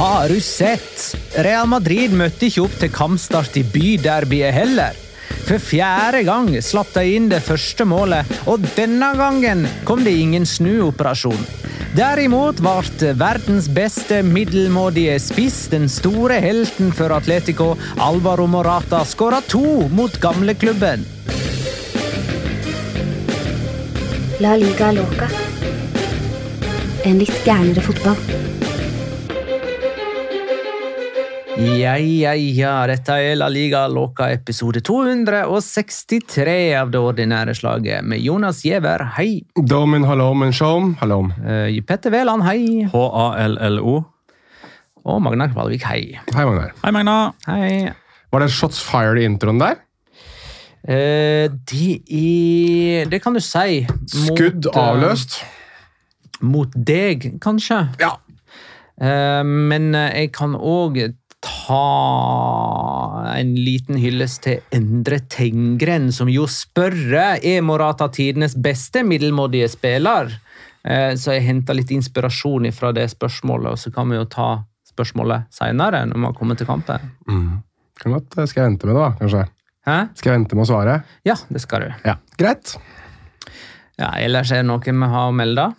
Har du sett? Real Madrid møtte ikke opp til kampstart i byderbyet heller. For fjerde gang slapp de inn det første målet, og denne gangen kom det ingen snuoperasjon. Derimot ble verdens beste middelmådige spiss, den store helten for Atletico, Alvaro Morata, skåra to mot gamleklubben. La liga loca. En litt gærnere fotball. Ja, ja, ja, dette er La Liga Loca episode 263 av det ordinære slaget med Jonas Giæver, hei. Domen hallomen sjom, hallom. Uh, Petter Wæland, hei. H-A-L-L-O. Og Magnar Kvalvik, hei. Hei, Magnar. Hei, Magna. Hei. Var det shots fired i introen der? Uh, de i Det kan du si. Mot, Skudd eh, avløst? mot deg, kanskje. Ja. Eh, men eh, jeg kan òg ta en liten hyllest til Endre Tengren, som jo spørre er Morata tidenes beste middelmådige spiller. Eh, Så jeg henta litt inspirasjon fra det spørsmålet, og så kan vi jo ta spørsmålet seinere, når vi har kommet til kampen. Mm. Kan godt, eh, skal jeg vente med det, da, kanskje? Hæ? Skal jeg vente med å svare? Ja, det skal du. Ja. Greit. Ja, ellers er det noe vi har å melde.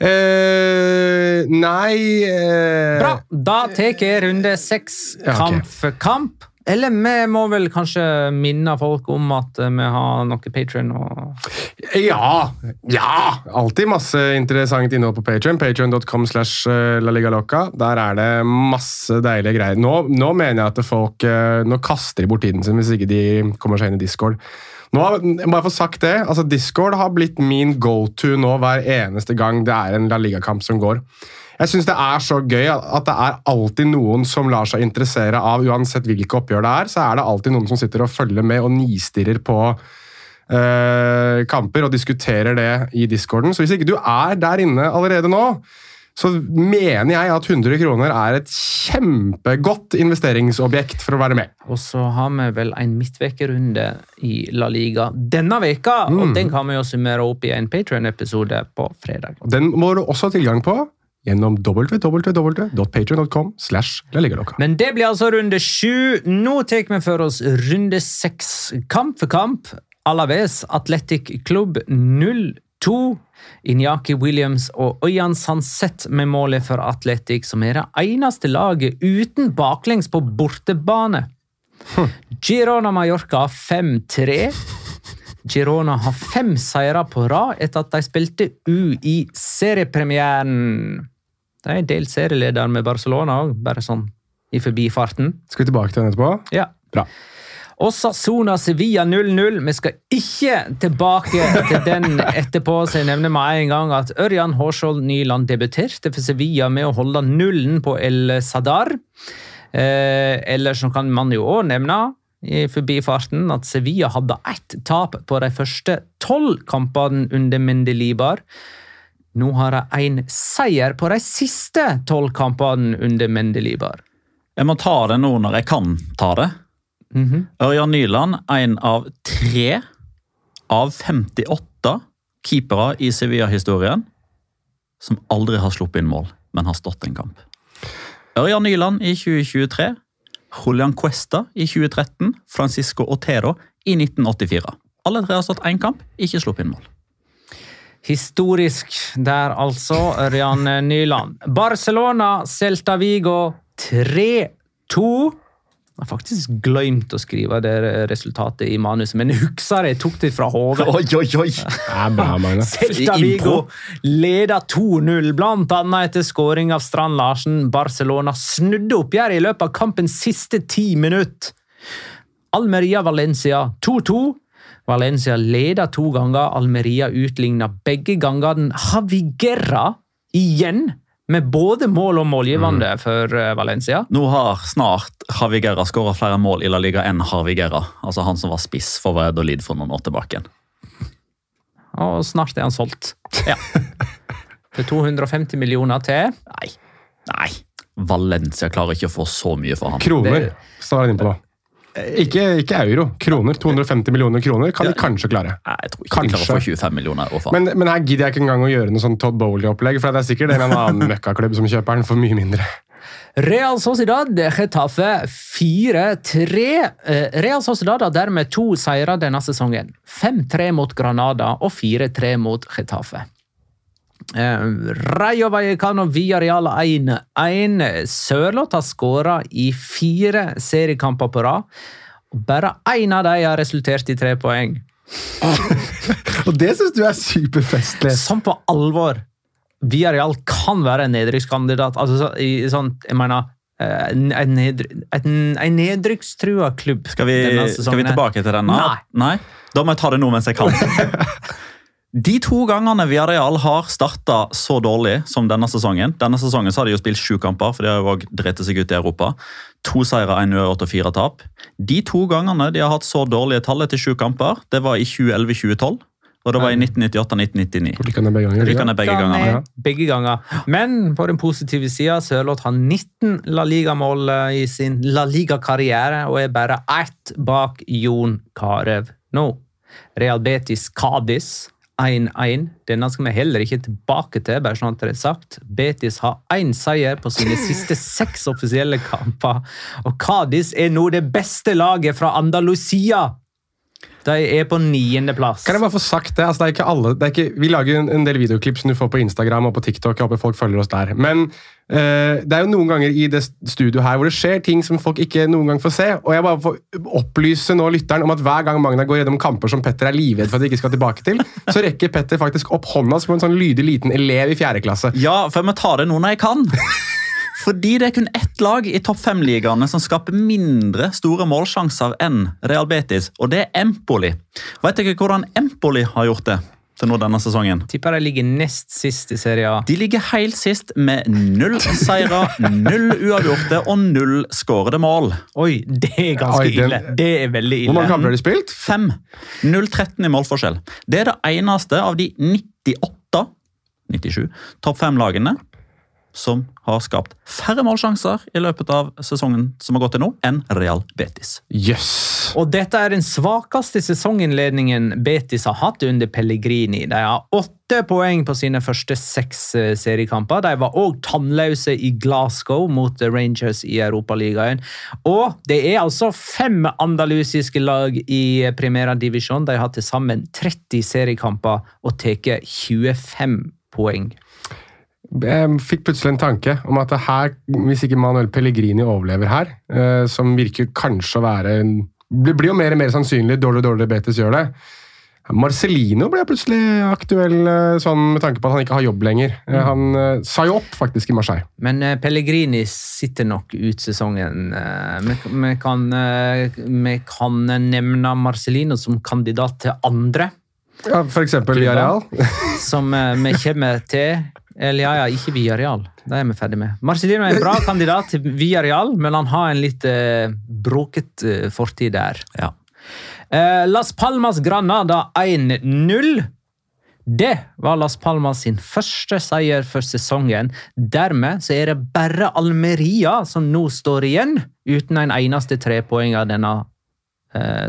Eh, nei eh, Bra! Da tar jeg runde seks Ja, okay. kamp for kamp. Eller vi må vel kanskje minne folk om at eh, vi har noe Patrion og Ja! Ja! Alltid masse interessant innhold på Patreon. Patreon.com slash eh, laligaloca. Der er det masse deilige greier. Nå, nå mener jeg at folk eh, Nå kaster de bort tiden sin hvis ikke de kommer seg inn i Discord. Nå, jeg må bare få sagt det, altså Discord har blitt min go-to nå hver eneste gang det er en La Liga-kamp som går. Jeg synes det er så gøy at det er alltid noen som lar seg interessere av, uansett hvilke oppgjør det er, så er det alltid noen som sitter og følger med og nistirrer på eh, kamper og diskuterer det i discorden. Så hvis ikke du er der inne allerede nå, så mener jeg at 100 kroner er et kjempegodt investeringsobjekt for å være med. Og så har vi vel en midtvekerunde i La Liga denne veka, Mm. og den kan vi jo summere opp i en Patrion-episode på fredag. Den må du også ha tilgang på gjennom www.patreon.com. Men det blir altså runde sju. Nå tar vi for oss runde seks. Kamp for kamp. Alaves Athletic Club 2. Inyaki Williams og Øyan Sanset med målet for Atletic, som er det eneste laget uten baklengs på bortebane. Girona Mallorca 5-3. Girona har fem seire på rad etter at de spilte U i seriepremieren. De er delt serieleder med Barcelona òg, bare sånn i forbifarten. Skal vi tilbake til den etterpå? Ja. Bra. Og Sassona Sevilla 0-0. Vi skal ikke tilbake til den etterpå, så jeg nevner med en gang at Ørjan Hårskjold Nyland debuterte for Sevilla med å holde nullen på El Sadar. Eh, eller så kan man jo òg nevne i forbifarten at Sevilla hadde ett tap på de første tolv kampene under Mendelibar. Nå har de én seier på de siste tolv kampene under Mendelibar. Jeg må ta det nå når jeg kan ta det. Ørjan Nyland, en av tre av 58 keepere i Sevilla-historien som aldri har sluppet inn mål, men har stått en kamp. Ørjan Nyland i 2023, Julian Cuesta i 2013, Francisco Otero i 1984. Alle tre har stått én kamp, ikke sluppet inn mål. Historisk der, altså. Ørjan Nyland. Barcelona, Celta Vigo 3-2. Jeg har faktisk glemt å skrive det resultatet i manuset, men jeg husker jeg tok det fra hodet. Oi, oi, oi! Det er. Celta Vigo leder 2-0, blant annet etter skåring av Strand Larsen. Barcelona snudde oppgjøret i løpet av kampens siste ti minutter. Almeria-Valencia 2-2. Valencia leder to ganger, Almeria utligner begge gangene. Haviguerra igjen, med både mål og målgivende for eh, Valencia. Nå har snart Javi Guerra skåra flere mål i La Liga enn Harvi Guerra. Altså han som var spiss for Valladolid for noen år tilbake. Og snart er han solgt. Ja. For 250 millioner til. Nei. Nei. Valencia klarer ikke å få så mye for han. Kroner står han inne på nå. Ikke, ikke euro. Kroner. 250 millioner kroner kan de kanskje klare. Nei, jeg tror ikke de klarer å få 25 millioner. Men, men her gidder jeg ikke engang å gjøre noe sånn Todd Bowley-opplegg, for det er sikkert en eller annen møkkaklubb som kjøper den for mye mindre. Real Sociedad Getafe 4-3. Eh, Real Sociedad har dermed to seire denne sesongen. 5-3 mot Granada og 4-3 mot Getafe. Eh, Rayo Vallecano Villarreal 1-1. Sørloth har skåra i fire seriekamper på rad. Bare én av dem har resultert i tre poeng. Og det syns du er superfestlig! Sånn på alvor. Villarreal kan være en nedrykkskandidat. Altså, så, i, sånn, jeg mener eh, en, en, nedrykkstrua klubb. Skal vi, denne skal vi tilbake til denne? Nei. Da må jeg ta det nå mens jeg kan. De to gangene Villarreal har starta så dårlig som denne sesongen Denne sesongen så har de jo spilt sju kamper, for de har jo også drept seg ut i Europa. To seire, én uavgjort og fire tap. De to gangene de har hatt så dårlige tall etter sju kamper, det var i 2011-2012, og det var i 1998-1999. Like ned begge ganger. Begge gangene. Begge ganger. Men på den positive sida, Sørloth har 19 La Liga-mål eh, i sin La Liga-karriere og er bare ett bak Jon Carew nå. Real Betis Cádiz 1-1. Denne skal vi heller ikke tilbake til, bare sånn at det er sagt. Betis har én seier på sine siste seks offisielle kamper, og Cádiz er nå det beste laget fra Andalusia. De er på niendeplass. Kan jeg bare få sagt det? Altså, det er ikke alle, det er ikke, vi lager en, en del videoklipp som du får på Instagram og på TikTok. Jeg håper folk følger oss der. Men Uh, det er jo noen ganger i det studioet her hvor det skjer ting som folk ikke noen gang får se. Og jeg bare får opplyse nå lytteren om at hver gang Magna går gjennom kamper som Petter er livredd for at de ikke skal tilbake til, så rekker Petter faktisk opp hånda som en sånn lydig liten elev i fjerde klasse. Ja, for jeg må ta det nå når jeg kan. Fordi det er kun ett lag i topp fem-ligaene som skaper mindre store målsjanser enn Real Betis, og det er Empoli. Vet dere hvordan Empoli har gjort det til nå denne sesongen? Tipper de ligger nest sist i Serie A. De ligger helt sist med null seire, null uavgjorte og null skårede mål. Oi, det er ganske Oi, den- ille. Det er veldig ille. Hvor mange kamper har de spilt? Fem. 0-13 i målforskjell. Det er det eneste av de 98 97 topp fem-lagene som har skapt færre målsjanser i løpet av sesongen som har gått til nå, enn Real Betis. Yes. Og dette er den svakeste sesonginnledningen Betis har hatt under Pellegrini. De har åtte poeng på sine første seks eh, seriekamper. De var òg tannløse i Glasgow mot Rangers i Europaligaen. Og det er altså fem andalusiske lag i Primera Divisjon. De har til sammen 30 seriekamper og tatt 25 poeng. Jeg fikk plutselig en tanke om at her, hvis ikke Manuel Pellegrini overlever her, eh, som virker kanskje å være Det blir jo mer og mer sannsynlig dårligere og dårligere Betis gjør det. Marcelino ble plutselig aktuell eh, sånn med tanke på at han ikke har jobb lenger. Mm. Han eh, sa jo opp faktisk i Marseille. Men uh, Pellegrini sitter nok ut sesongen. Eh, Vi, uh, kan, uh, kan nevne Marcelino som kandidat til andre, Ja, eksempel Villarreal. som eh, vi kommer til. Eller ja, ja, ikke Villarreal. Det er vi ferdig med. Marcelino er en bra kandidat til Villarreal, men han har en litt eh, broket eh, fortid der. Ja. Eh, Las Palmas Granada 1-0. Det var Las Palmas sin første seier for sesongen. Dermed så er det bare Almeria som nå står igjen, uten en eneste trepoenger denne eh,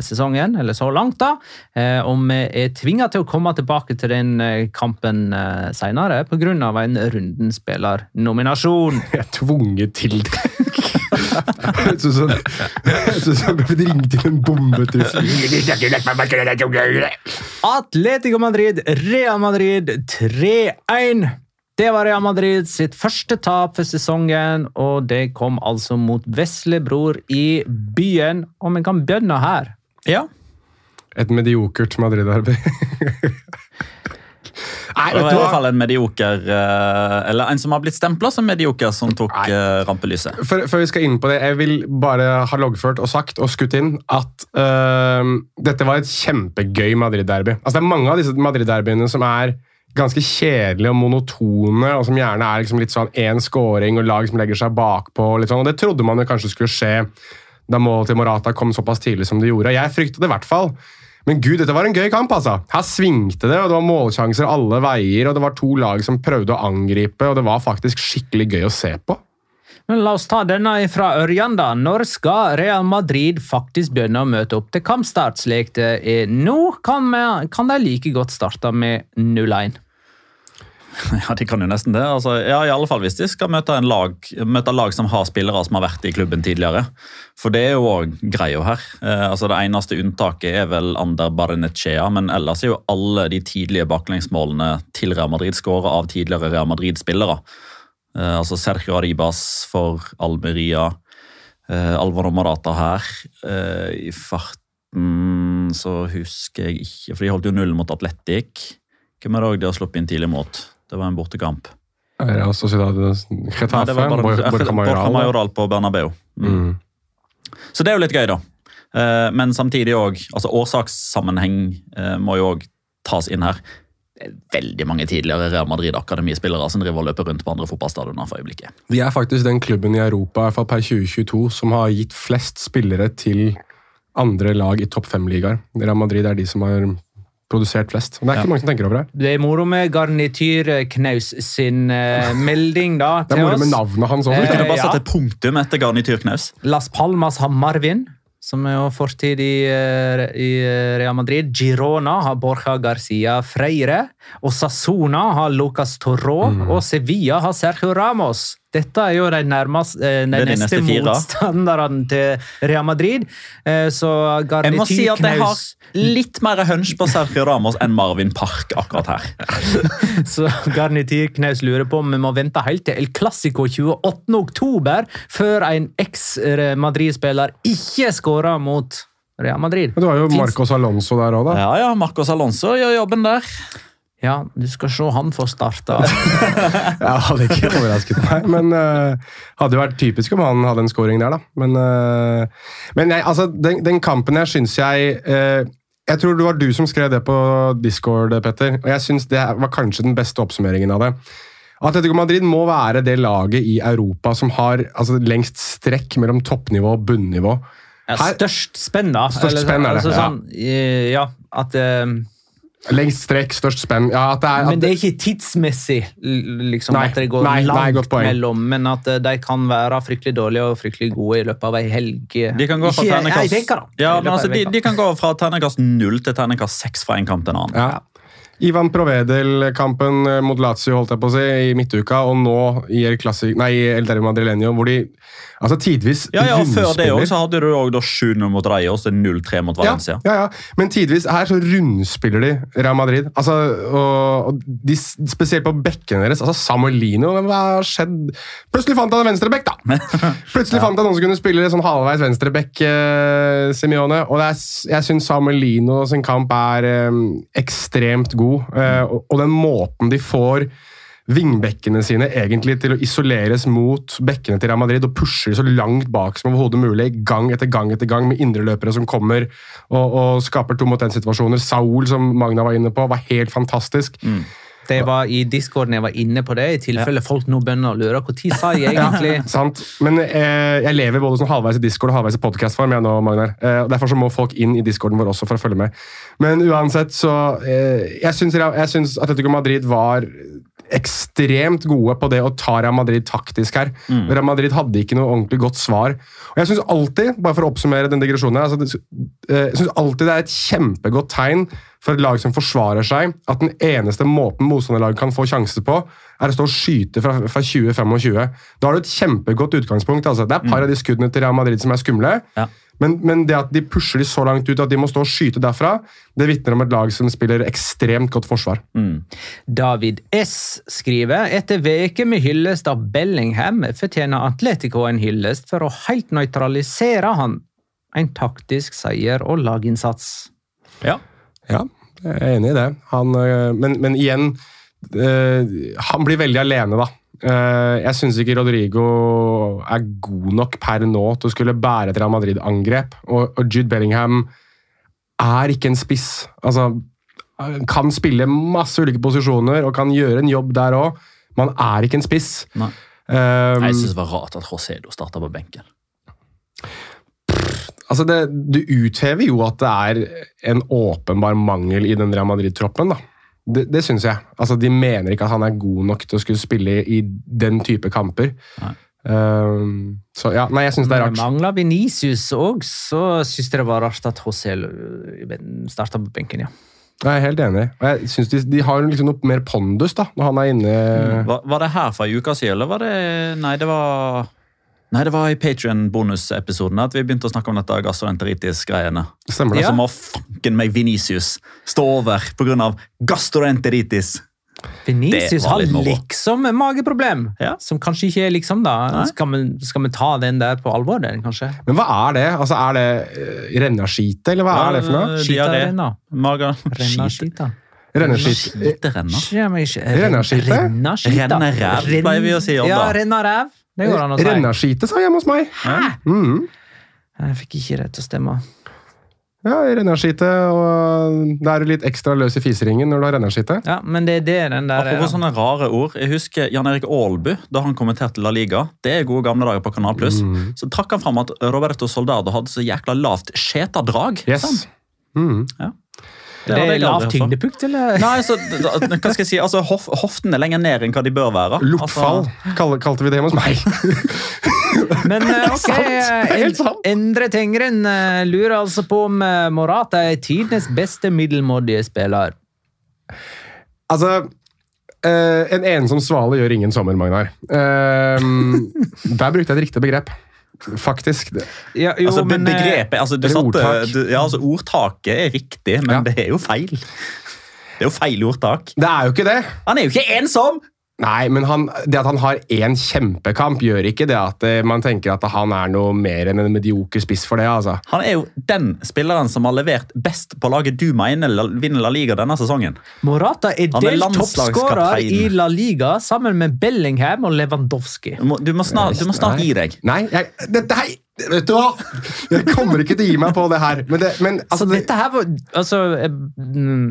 sesongen, eller så langt, da. Eh, og vi er tvinga til å komme tilbake til den eh, kampen eh, seinere pga. en Rundenspillernominasjon. Jeg er tvunget til det. Jeg sånn, synes jeg til en bombetrussel. Atletico Madrid, Real Madrid 3-1. Det var Real Madrid sitt første tap for sesongen, og det kom altså mot veslebror i byen. Og en kan begynne her. ja. Et mediokert Madrid-derby. Nei, Det var i hvert fall en medioker, eh, eller en som har blitt stempla som medioker, som tok Nei. eh, rampelyset. Før, før vi skal inn på det, jeg vil bare ha loggført og sagt og skutt inn at uh, dette var et kjempegøy Madrid-derby. Altså, det er mange av disse Madrid-derbyene som er ganske kjedelige og monotone, og som gjerne er liksom litt sånn én scoring og lag som legger seg bakpå. Og sånn, og det trodde man jo kanskje skulle skje da målet til Morata kom såpass tidlig som det gjorde. Jeg fryktet det i hvert fall. Men gud, dette var en gøy kamp. altså. Her svingte det, og det var målsjanser alle veier. og Det var to lag som prøvde å angripe, og det var faktisk skikkelig gøy å se på. Men la oss ta denne fra Ørjan, da. Når skal Real Madrid faktisk begynne å møte opp til kampstart, slik det er nå? Kan, vi, kan de like godt starte med 0-1? Ja, De kan jo nesten det. Altså, ja, I alle fall hvis de skal møte, lag, møte lag som har spillere som har vært i klubben tidligere. For det er jo òg greia her. Eh, altså Det eneste unntaket er vel Ander Barenechea, men ellers er jo alle de tidlige baklengsmålene til Real Madrid skåra av tidligere Real Madrid-spillere. Eh, altså Sergio Aribas for Almeria, eh, Alvaro Morata her. Eh, I farten så husker jeg ikke, for de holdt jo null mot Atletic. Hvem er det også de har sluppet inn tidlig mot? Det var en bortekamp. Ja, Sociedad Nei, Getafe, var bare, Borja Borja Mayoral. Majoral på Bernabeu. Mm. Så det er jo litt gøy, da. Eh, Men samtidig òg altså Årsakssammenheng eh, må jo òg tas inn her. Det er veldig mange tidligere Real Madrid-akademispillere som driver og løper rundt på andre fotballstadioner for øyeblikket. De er faktisk den klubben i Europa i hvert fall per 2022 som har gitt flest spillere til andre lag i topp fem-ligaer. Real Madrid er de som har produsert flest. Og det er ikke Ja. mange som tenker over det. Det er moro med Garnityrknaus sin uh, melding da, Det er moro med navnet hans Eh, også. Vi kunne bare ja. satt et punktum etter Garnityrknaus. Las Palmas har Marvin, som er jo fortid i, eh, i eh, Real Madrid. Girona har Borja Garcia Freire. Og Sassona har Lucas Torró. Mm. Og Sevilla har Sergio Ramos. Dette er jo de, nærmest, eh, de neste neste motstanderne til Real Madrid. Så Så Jeg må si at jeg har litt mer hunch på Sergio Ramos enn Marvin Park akkurat her. Så Garnityr Knaus lurer på om vi må vente helt til El Clásico 28. oktober før en eks-Madrid-spiller ikke skårer mot Real Madrid. Men Du har jo Marcos Alonso der òg, da. Ja, ja, Marcos Alonso gjør jobben der. Ja, du skal se han få starta. Jeg hadde ikke overrasket meg, men uh, hadde jo vært typisk om han hadde en scoring der, da. Men, uh, men jeg, altså, den, den kampen her syns jeg uh, Jeg tror det var du som skrev det på Discord, Petter, og jeg syns det var kanskje den beste oppsummeringen av det. Atletico Madrid må være det laget i Europa som har altså, lengst strekk mellom toppnivå og bunnivå. Ja, størst spenn, da. Størst spenn er det, altså, ja. sånn, ja. ja, at Lengst strekk, størst spenn. Ja, at det er, at Men det er ikke tidsmessig liksom, Nei, at det går nei, nei, langt godt poeng. mellom, men at eh, de kan være fryktelig dårlige og fryktelig gode i løpet av ei helg. De kan gå fra terningkast, ja, altså, de, de 0 til terningkast 6 fra en kamp til en annen. Ja. Ivan Provedel-kampen eh, mot Lazio holdt jeg på å si, i midtuka, og nå i El, Classic, nei, El Derby Madrileño, hvor de altså tidvis Ja, ja, og Før det også, så hadde du òg 7-0 mot Rayo og 0-3 mot Valencia. Ja, ja, ja. Men tidvis her så rundspiller de Real Madrid. Altså, og, og de, spesielt på bekkene deres. Altså, Samuelino, hva har skjedd? Plutselig fant han en venstrebekk, da! Plutselig fant han noen som kunne spille sånn halvveis venstrebekk, eh, Simione. Og det er, jeg syns Samuelino sin kamp er eh, ekstremt god. Eh, og, og den måten de får vingbekkene sine egentlig til å isoleres mot bekkene til Real Madrid og pusher så langt bak som overhodet mulig, gang etter gang etter gang, med indreløpere som kommer og, og skaper to mot én-situasjoner. Saul, som Magna var inne på, var helt fantastisk. Det var i discorden jeg var inne på det, i tilfelle folk nå begynner å lure. Når sa jeg egentlig Sant? Men eh, jeg lever både som halvveis i Discord og halvveis i podkastform. Eh, derfor så må folk inn i discorden vår også for å følge med. Men uansett, så eh, jeg syns Atletico Madrid var ekstremt gode på det å ta Real Madrid taktisk her. Real Madrid hadde ikke noe ordentlig godt svar. Og jeg synes alltid, bare for å oppsummere den digresjonen her, altså, eh, jeg synes alltid det er et kjempegodt tegn for et lag som forsvarer seg, at den eneste måten motstanderlaget kan få sjanser på, er å stå og skyte fra, fra 20-25. Da har du et kjempegodt utgangspunkt. Altså. Det er et par av de skuddene til Real Madrid som er skumle. Ja. Men, men det at de pusher de så langt ut at de må stå og skyte derfra, det vitner om et lag som spiller ekstremt godt forsvar. David S. skriver etter veke med hyllest av Bellingham fortjener Atletico en hyllest for å helt nøytralisere han. En taktisk seier og laginnsats. Ja. Ja, jeg er enig i det. Han, øh, men, men igjen, øh, han blir veldig alene, da. Øh, Jeg syns ikke Rodrigo er god nok per nå til å skulle bære et Real Madrid-angrep. Og, og Jude Bellingham er ikke en spiss. Altså, kan spille masse ulike posisjoner og kan gjøre en jobb der òg, men han er ikke en spiss. Nei. Um, Jeg synes det var rart at Rosedo starta på benken. altså det, du uthever jo at det er en åpenbar mangel i den Real Madrid-troppen. da. Det, det syns jeg. Altså, De mener ikke at han er god nok til å skulle spille i den type kamper. Nei. Um, så ja, nei, jeg syns det er rart. Mangla Venicius òg, så syns jeg det var rart at HCL starta på benken, ja. Jeg er helt enig. Og jeg synes de, de har liksom noe mer pondus da, når han er inne. Var, var det her for ei uke siden, eller var det Nei, det var Nei, det var i Patrion-bonusepisoden at vi begynte å snakke om dette gastroenteritis-greiene. Stemmer det? Ja. Så må fanken meg Venicius stå over pga. gastroenteritis. Venicius har liksom et mageproblem, Ja. som kanskje ikke er liksom, da. Skal vi, skal vi ta den der på alvor, den, kanskje? Men hva er det? Altså, Er det uh, rennaskite, eller hva er det for noe? Ja, Skita diaré. renna. Magen Renna Skit. skita. Renneskite? Skiterenna. Ja, men Rennaskite? Rennaskita. Pleier vi å si om Ja, da. renna ræv. Det går an å si. Rennaskite, sa hjemme hos meg. Mhm. Jeg fikk ikke rett til å stemme. Ja, rennaskite, og da er du litt ekstra løs i fiseringen når du har rennaskite. Ja, men det er det den der Apropos sånne rare ord. Jeg husker Jan Erik Aalbu, da han kommenterte La Liga. Det er gode gamle dager på Kanal Pluss. Mm. Så trakk han fram at Roberto Soldado hadde så jækla lavt skjetadrag. Yes. Mhm. Det er lav aldri tyngdepunkt, eller? Nei, så, hva skal jeg si? Altså, hof, Hoften er lenger ned enn hva de bør være. Lortfall Altså, kal- kalte vi det hos meg. Men eh, ok, Sant. eh. Endre Tengren eh, lurer altså på om Morata er tidenes beste middelmådige spiller. Altså En ensom svale gjør ingen sommer, Magnar. Der brukte jeg et riktig begrep. Faktisk. Det- Ja, jo, altså, men, eh, begrepet, altså, du satte, ordtak. du, ja, altså, Ordtaket er riktig, men Ja. det er jo feil. Det er jo feil ordtak. Det er jo ikke det! Han er jo ikke ensom! Nei, men han, det at han har én kjempekamp, gjør ikke det at eh, man tenker at han er noe mer enn en medioker spiss for det. altså. Han er jo den spilleren som har levert best på laget du mener vinner La Liga denne sesongen. Morata er er delt toppskårer i La Liga sammen med Bellingham og Lewandowski. Du må, du må, snart, du må snart gi deg. Nei, jeg, dette her Vet du hva? Jeg kommer ikke til å gi meg på det her. Men, det, men altså, Så dette her var altså, eh, mm,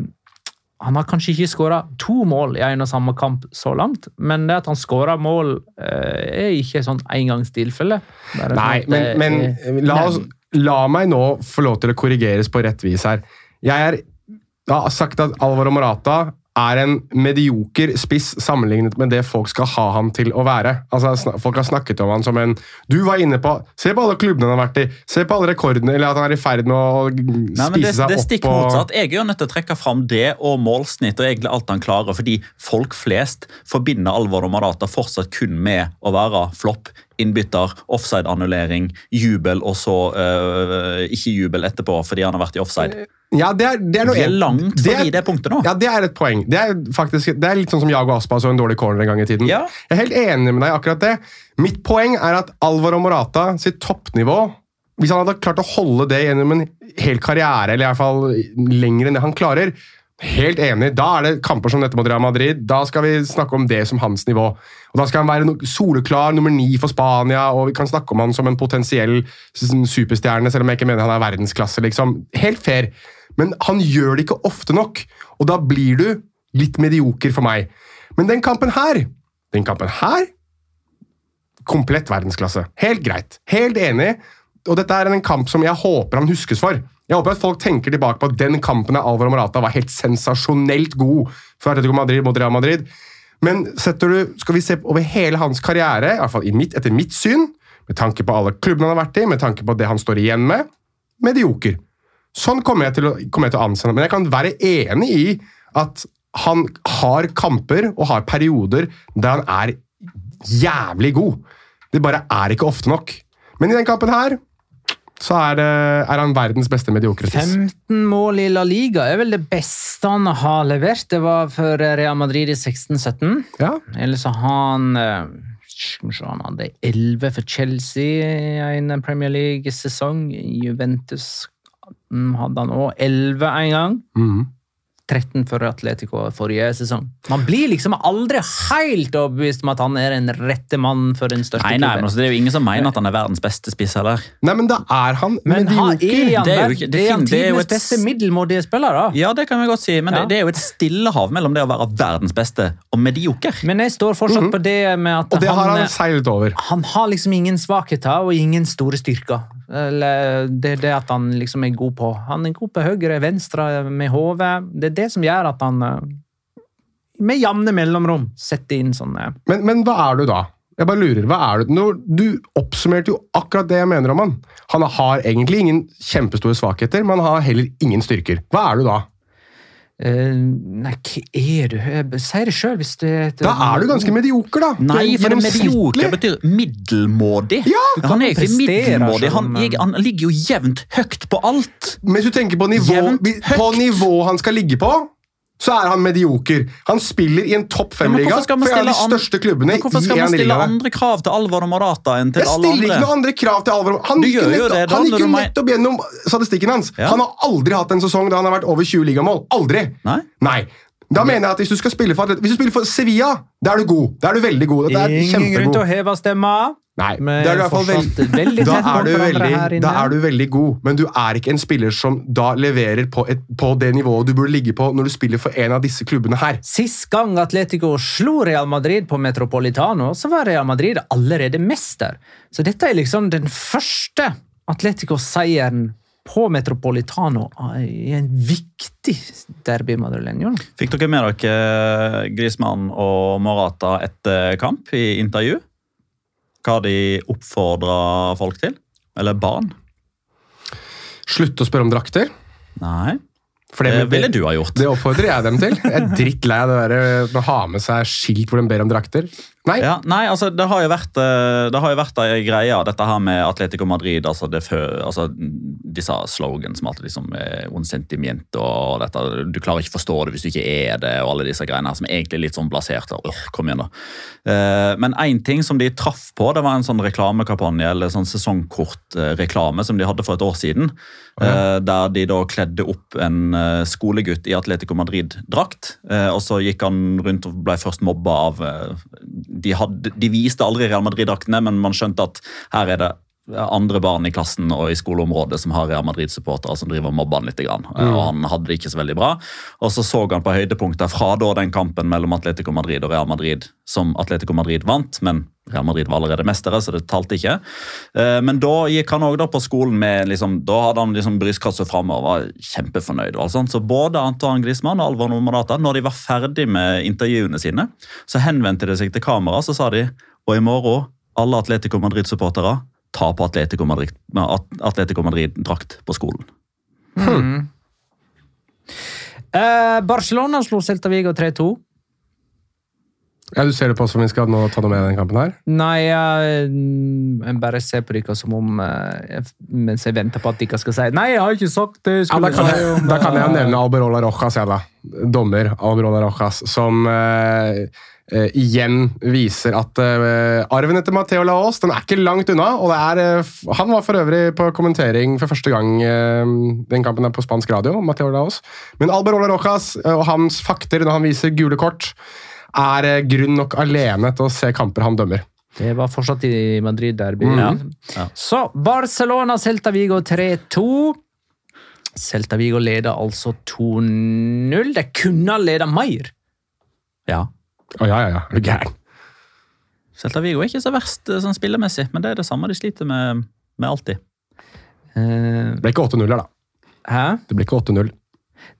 Han har kanskje ikke skåra to mål i en og samme kamp så langt, men det at han skåra mål, eh, er ikke sånn engangstilfelle. Sånn Nei, men, det men er la, oss, la meg nå få lov til å korrigeres på rett vis her. Jeg er har sagt at Alvaro Morata er en medioker spiss sammenlignet med det folk skal ha han til å være. Altså, Folk har snakket om han som en Du var inne på Se på alle klubbene han har vært i. Se på alle rekordene, eller at han er i ferd med å Nei, det, spise det, opp. det er stikk og- motsatt. Jeg er jo nødt til å trekke fram det og målsnitt og egentlig alt han klarer, fordi folk flest forbinder Alvaro Marata fortsatt kun med å være flopp, innbytter, offside-annullering, jubel og så øh, ikke jubel etterpå fordi han har vært i offside. Ja, det er, det er noe Vi er langt forbi det er- det punktet nå. Ja, Det er et poeng. Det er faktisk, det er litt sånn som Jago Aspa så en dårlig corner en gang i tiden. Ja. Jeg er helt enig med deg akkurat det. Mitt poeng er at Alvaro Morata sitt toppnivå Hvis han hadde klart å holde det gjennom en hel karriere, eller i hvert fall lenger enn det han klarer Helt enig. Da er det kamper som dette mot Real Madrid. Da skal vi snakke om det som hans nivå. Og Da skal han være soleklar nummer ni for Spania, og vi kan snakke om han som en potensiell superstjerne, selv om jeg ikke mener han er verdensklasse. liksom. Helt fair. Men han gjør det ikke ofte nok, og da blir du litt medioker for meg. Men den kampen her, den kampen her Komplett verdensklasse. Helt greit. Helt enig. Og dette er en kamp som jeg håper han huskes for. Jeg håper at folk tenker tilbake på at den kampen av Alvaro Morata var helt sensasjonelt god for Atletico Madrid mot Real Madrid. Men setter du, skal vi se over hele hans karriere, i hvert fall i mitt, etter mitt syn, med tanke på alle klubbene han har vært i, med tanke på det han står igjen med, medioker. Sånn kommer jeg til å, kommer jeg til å anse ham. Men jeg kan være enig i at han har kamper og har perioder der han er jævlig god. Det bare er ikke ofte nok. Men i den kampen her så er, det, er han verdens beste mediokre 15 mål i La Liga er vel det beste han har levert. Det var for Real Madrid i 16-17. Ja. Eller så har han eh, Han hadde 11 for Chelsea i en Premier League-sesong. Juventus mm, hadde han òg 11 en gang. Mhm. 13 for Atletico forrige sesong. Man blir liksom aldri helt overbevist om at han er den rette mannen for den største Nei, nei, men klubben. altså, Det er jo ingen som mener at han er verdens beste spiss heller. Nei, men da er han Men han medioker. er han, Det er jo ikke- det det er han tidenes beste middelmådige spiller, da. Ja, det kan vi godt si, men Ja. det, det er jo et stillehav mellom det å være verdens beste og medioker. Men jeg står fortsatt på det med at Og det har han, han seilt over. han har liksom ingen svakheter og ingen store styrker. Eller det det at han liksom er god på. Han er god på høyre, venstre, med hodet. Det er det som gjør at han eh, med jevne mellomrom setter inn sånne Men, men hva er du da? Jeg bare lurer, hva er Når Du oppsummerte jo akkurat det jeg mener om han. Han har egentlig ingen kjempestore svakheter, men han har heller ingen styrker. Hva er du da? Eh, Nei, hva er du? Sier det sjøl, hvis det er Da er du ganske medioker, da. Nei, for det medioker betyr middelmådig. Ja, han er ikke middelmådig. Han, jeg- han ligger jo jevnt høyt på alt. Men hvis du tenker på nivå, på nivå han skal ligge på, så er han medioker. Han spiller i en topp fem-liga for en av de største klubbene hvorfor skal man stille andre krav til Alvaro Morata enn til Jeg alle stiller ikke andre? noen andre krav til Alvaro. Han gikk jo nettopp, han gikk nettopp gjennom statistikken hans. Ja. Han har aldri hatt en sesong da han har vært over 20 ligamål. Aldri! Nei? Nei. Da mener jeg at Hvis du skal spille for, hvis du spiller for Sevilla, da er du god. Da er du veldig god. Dette er Ingen grunn til å heve stemma. Nei, da er veld- veldig da er, du veldig, da er du veldig god, men du er ikke en spiller som da leverer på, et, på det nivået du burde ligge på når du spiller for en av disse klubbene her. Sist gang Atletico slo Real Madrid på Metropolitano, så var Real Madrid allerede mester. Så dette er liksom den første Atletico-seieren på Metropolitano i en viktig derby madrileño. Fikk dere med dere Griezmann og Morata etter kamp i intervju? Hva de oppfordra folk til? Eller barn? Slutt å spørre om drakter. Nei, For det, det ville du ha gjort. det oppfordrer jeg dem til. Jeg er drittlei av det der å ha med seg skilt hvor de ber om drakter. Nei, Ja, nei, altså Det har jo vært eh, Det har jo vært ei greie, dette her med Atletico Madrid. altså, det fø, altså Disse slogans som alltid liksom un sentiment og dette, Du klarer ikke å forstå det hvis du ikke er det, og alle disse greiene her som egentlig er litt sånn blasert. og, øh, kom igjen da. Eh, men én ting som de traff på, det var en sånn reklamekampanje eller sånn sesongkortreklame som de hadde for et år siden. eh, Der de da kledde opp en eh, skolegutt i Atletico Madrid-drakt. eh, og så gikk han rundt og ble først mobba av eh, de, hadde, de viste aldri Real Madrid-draktene, men man skjønte at her er det andre barn i klassen og i skoleområdet som har Real Madrid-supportere som driver og mobber han litt. Grann. Og han hadde det ikke så veldig bra. Og så så han på høydepunkter fra da den kampen mellom Atletico Madrid og Real Madrid, som Atletico Madrid vant, men Real Madrid var allerede mestere, så det talte ikke. Eh, Men da gikk han også på skolen med liksom, Da hadde han liksom brystkassa framme og var kjempefornøyd. og alt sånt. Så både Antoine Griezmann og Alvor Nomadata, når de var ferdig med intervjuene sine, så henvendte de seg til kamera så sa de og i morgen, alle Atletico Madrid-supportere, ta på Atletico Madrid-drakt Atletico Madrid-drakt på skolen. Eh, Barcelona slo Celta Vigo 3-2. Ja, Du ser det på som vi skal nå ta noe med i den kampen her? Nei, jeg, jeg bare ser på dere som om eh, jeg- Mens jeg venter på at dere skal si Nei, jeg har ikke sagt det! Ja, da, kan jeg, da kan jeg nevne Alberola Rojas, jeg da. Dommer Alberola Rojas, som eh, eh, igjen viser at uh, arven etter Matheo Laos den er ikke langt unna. og det er, uh, Han var for øvrig på kommentering for første gang den kampen er på spansk radio. Mateo Laos. Men Alberola Rojas eh, og hans fakter når han viser gule kort, er grunn nok alene til å se kamper han dømmer. Det var fortsatt i Madrid-derby. Mm. Ja, ja. Så Barcelona, Celta Vigo 3-2. Celta Vigo leder altså 2-0. De kunne ha ledet mer. Ja. Å ja, ja, ja. Er du gæren? Celta Vigo er ikke så verst eh, sånn spillemessig, men det er det samme de sliter med, med alltid. Eh, Det ble ikke 8-0 her, da. hæ? Det ble ikke 8-0.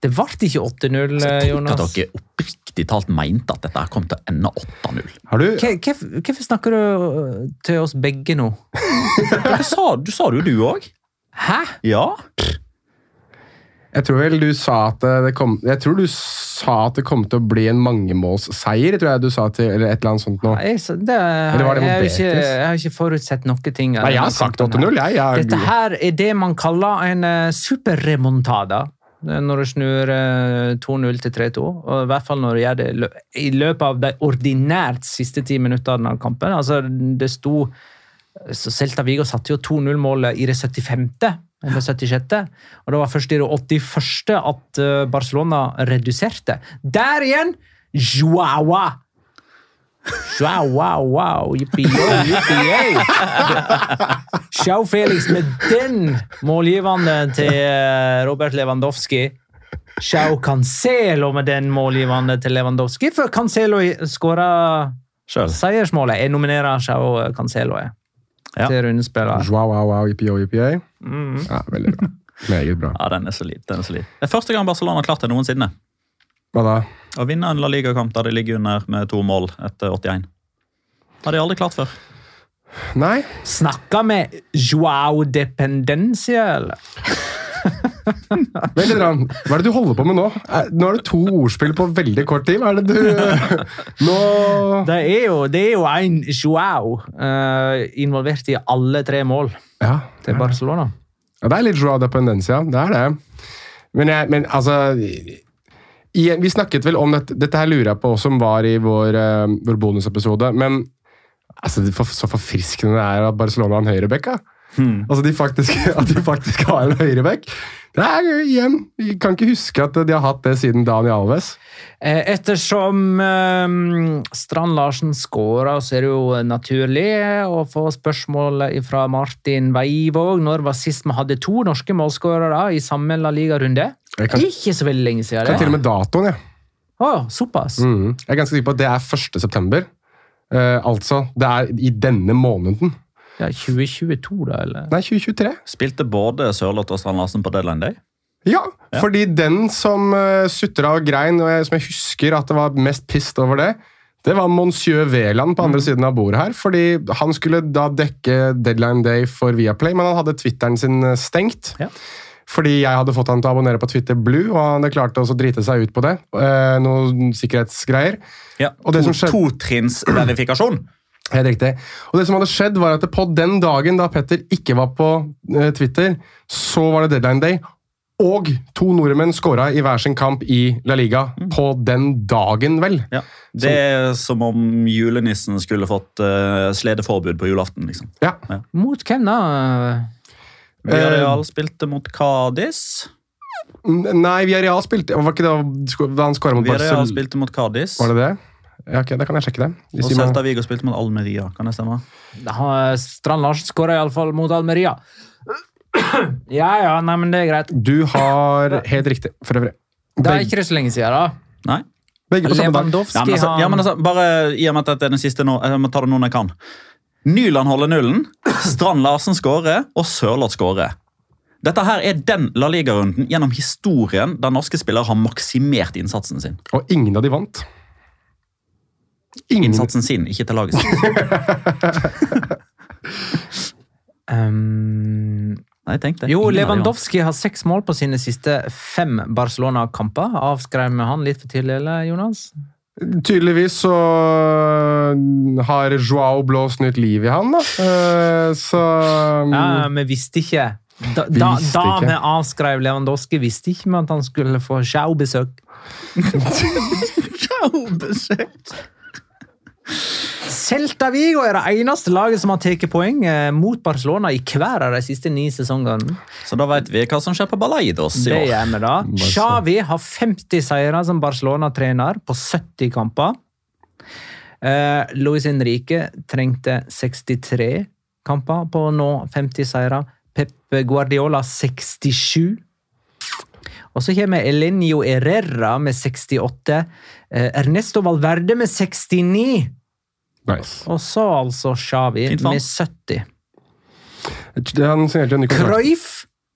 Det ble ikke 8-0, Så jeg tenker at dere oppriktig talt mente at dette kom til å ende 8-0. Har du Hvorfor snakker du øh, til oss begge nå? Det sa, du sa det jo du òg. Hæ? Ja. Jeg tror vel du sa at det kom Jeg tror du sa at det kom til å bli en mangemålsseier, tror jeg du sa til Eller et eller annet sånt nå. Nei, så det, Eller var det jeg, mot ikke, Betis? jeg har ikke forutsett noe ting. Nei, jeg har sagt 8-0, jeg. jeg Dette her er det man kaller en uh, superremontada. Er Når du snur eh, 2-0 til 3-2. Og I hvert fall når du gjør det i løpet av de ordinært siste ti minuttene av kampen. Altså, det sto så Celta Vigo satte jo 2-0-målet i det 75. eller 76. Og det var først i det 81. at eh, Barcelona reduserte. Der igjen! Joawa! Wow, wow, wow, yippee-yo! Sjau Felix med den målgivende til eh, Robert Lewandowski. Sjau Cancelo med den målgivende til Lewandowski, før Cancelo skåra seiersmålet. Jeg nominerer Sjau Cancelo jeg, Ja. til rundespillet. Wow, wow, wow, yippee, oh. Mm. Ja, veldig bra. Meget bra. Ja, den er solid. den er solid. Det er første gang Barcelona har klart det noensinne. Hva da? Å vinne en La Liga-kamp der de ligger under med to mål etter 81. Det har de aldri klart før. Nei? Snakka med Joao Dependencia, eller? Vent bra. Hva er det du holder på med nå? Eh, Nå er det to ordspill på veldig kort tid. Hva er det du Nå Det er jo, det er jo en Joao uh, involvert i alle tre mål Ja, til Barcelona. ja det er litt Joao Dependencia. Det er det. Men, jeg, men altså i, Vi snakket vel om dette Dette her lurer jeg på som var i vår, uh, vår bonusepisode. Men altså, for, så forfriskende det er at Barcelona har en høyrebekk. Da. Altså de faktisk, At de faktisk har en høyreback. Det er igjen Jeg kan ikke huske at de har hatt det siden Dani Alves. Eh, Ettersom eh, Strand Larsen skåra, så er det jo naturlig å få spørsmål fra Martin Weivåg. Når var sist vi hadde to norske målskårere i samme La Liga-runde? Ikke så veldig lenge siden. kan til og med datoen, jeg. Å, såpass. Mm. Jeg er ganske sikker på at det er 1. september. Eh, altså, det er i denne måneden. Ja, 2022, da, eller? Nei, 2023. Spilte både Sørloth og Strand Larsen på deadline day. Ja, fordi den som uh, sutra og grein, og jeg, som jeg husker at det var mest pissed over det, det var Monsieur Veland på andre siden av bordet her. fordi Han skulle da dekke deadline day for Viaplay, men han hadde Twitteren sin eh, stengt. Ja. Fordi jeg hadde fått han til å abonnere på Twitter Blue, og han hadde klart å drite seg ut på det. Uh, noen sikkerhetsgreier. Ja, to, det som skjedde- Totrinnsverifikasjon. Helt riktig. Og det som hadde skjedd var at På den dagen da Petter ikke var på eh, Twitter, så var det deadline day. Og to nordmenn skåra i hver sin kamp i La Liga på den dagen, vel. Ja. Det er som om julenissen skulle fått uh, sledeforbud på julaften. liksom. Ja. Mot hvem, da? Villarreal spilte mot Cádiz. Nei, Villarreal spilte Var ikke det da han skåra mot Villarreal spilte mot Cádiz. Var det det? Ja, ok, Da kan jeg sjekke det. De Og Celta Vigo spilte mot Almeria, kan det stemme? Strand Larsen skåra iallfall mot Almeria. Ja ja, nei, men det er greit. Du har helt riktig, for øvrig. Det er ikke det så lenge siden, da. Nei? begge på samme dag. Ja, men altså, ja, men altså, bare i og med at det er den siste nå, jeg må ta det nå når jeg kan. Nyland holder nullen, Strand Larsen skårer, og Sørloth skårer. Dette her er den La Liga-runden gjennom historien der norske spillere har maksimert innsatsen sin. Og ingen av de vant. Ingen, Innsatsen sin, ikke til laget sitt. um, Nei, tenk det. Jo. Lewandowski har seks mål på sine siste fem Barcelona-kamper. Avskrev vi han litt for tidlig, eller, Jonas? Tydeligvis så har Joao blåst nytt liv i han, da. Eh, Så Ja, vi visste ikke. Da, da, da ikke. vi avskrev Lewandowski, visste ikke vi at han skulle få show-besøk. Celta Vigo er det eneste laget som har tatt poeng eh, mot Barcelona i hver av de siste ni sesongene. Så da vet vi hva som skjer på Balaidos i Det år. gjør vi da. Xavi har 50 seire som Barcelona-trener på 70 kamper. Uh, Luis Henrique trengte 63 kamper på å nå 50 seire. Pep Guardiola 67. Og så kommer Elenio Herrera med 68. Eh, Ernesto Valverde med 69. Nice. Og så altså Xavi med 70. Han signerte en ny kontrakt. Cruyff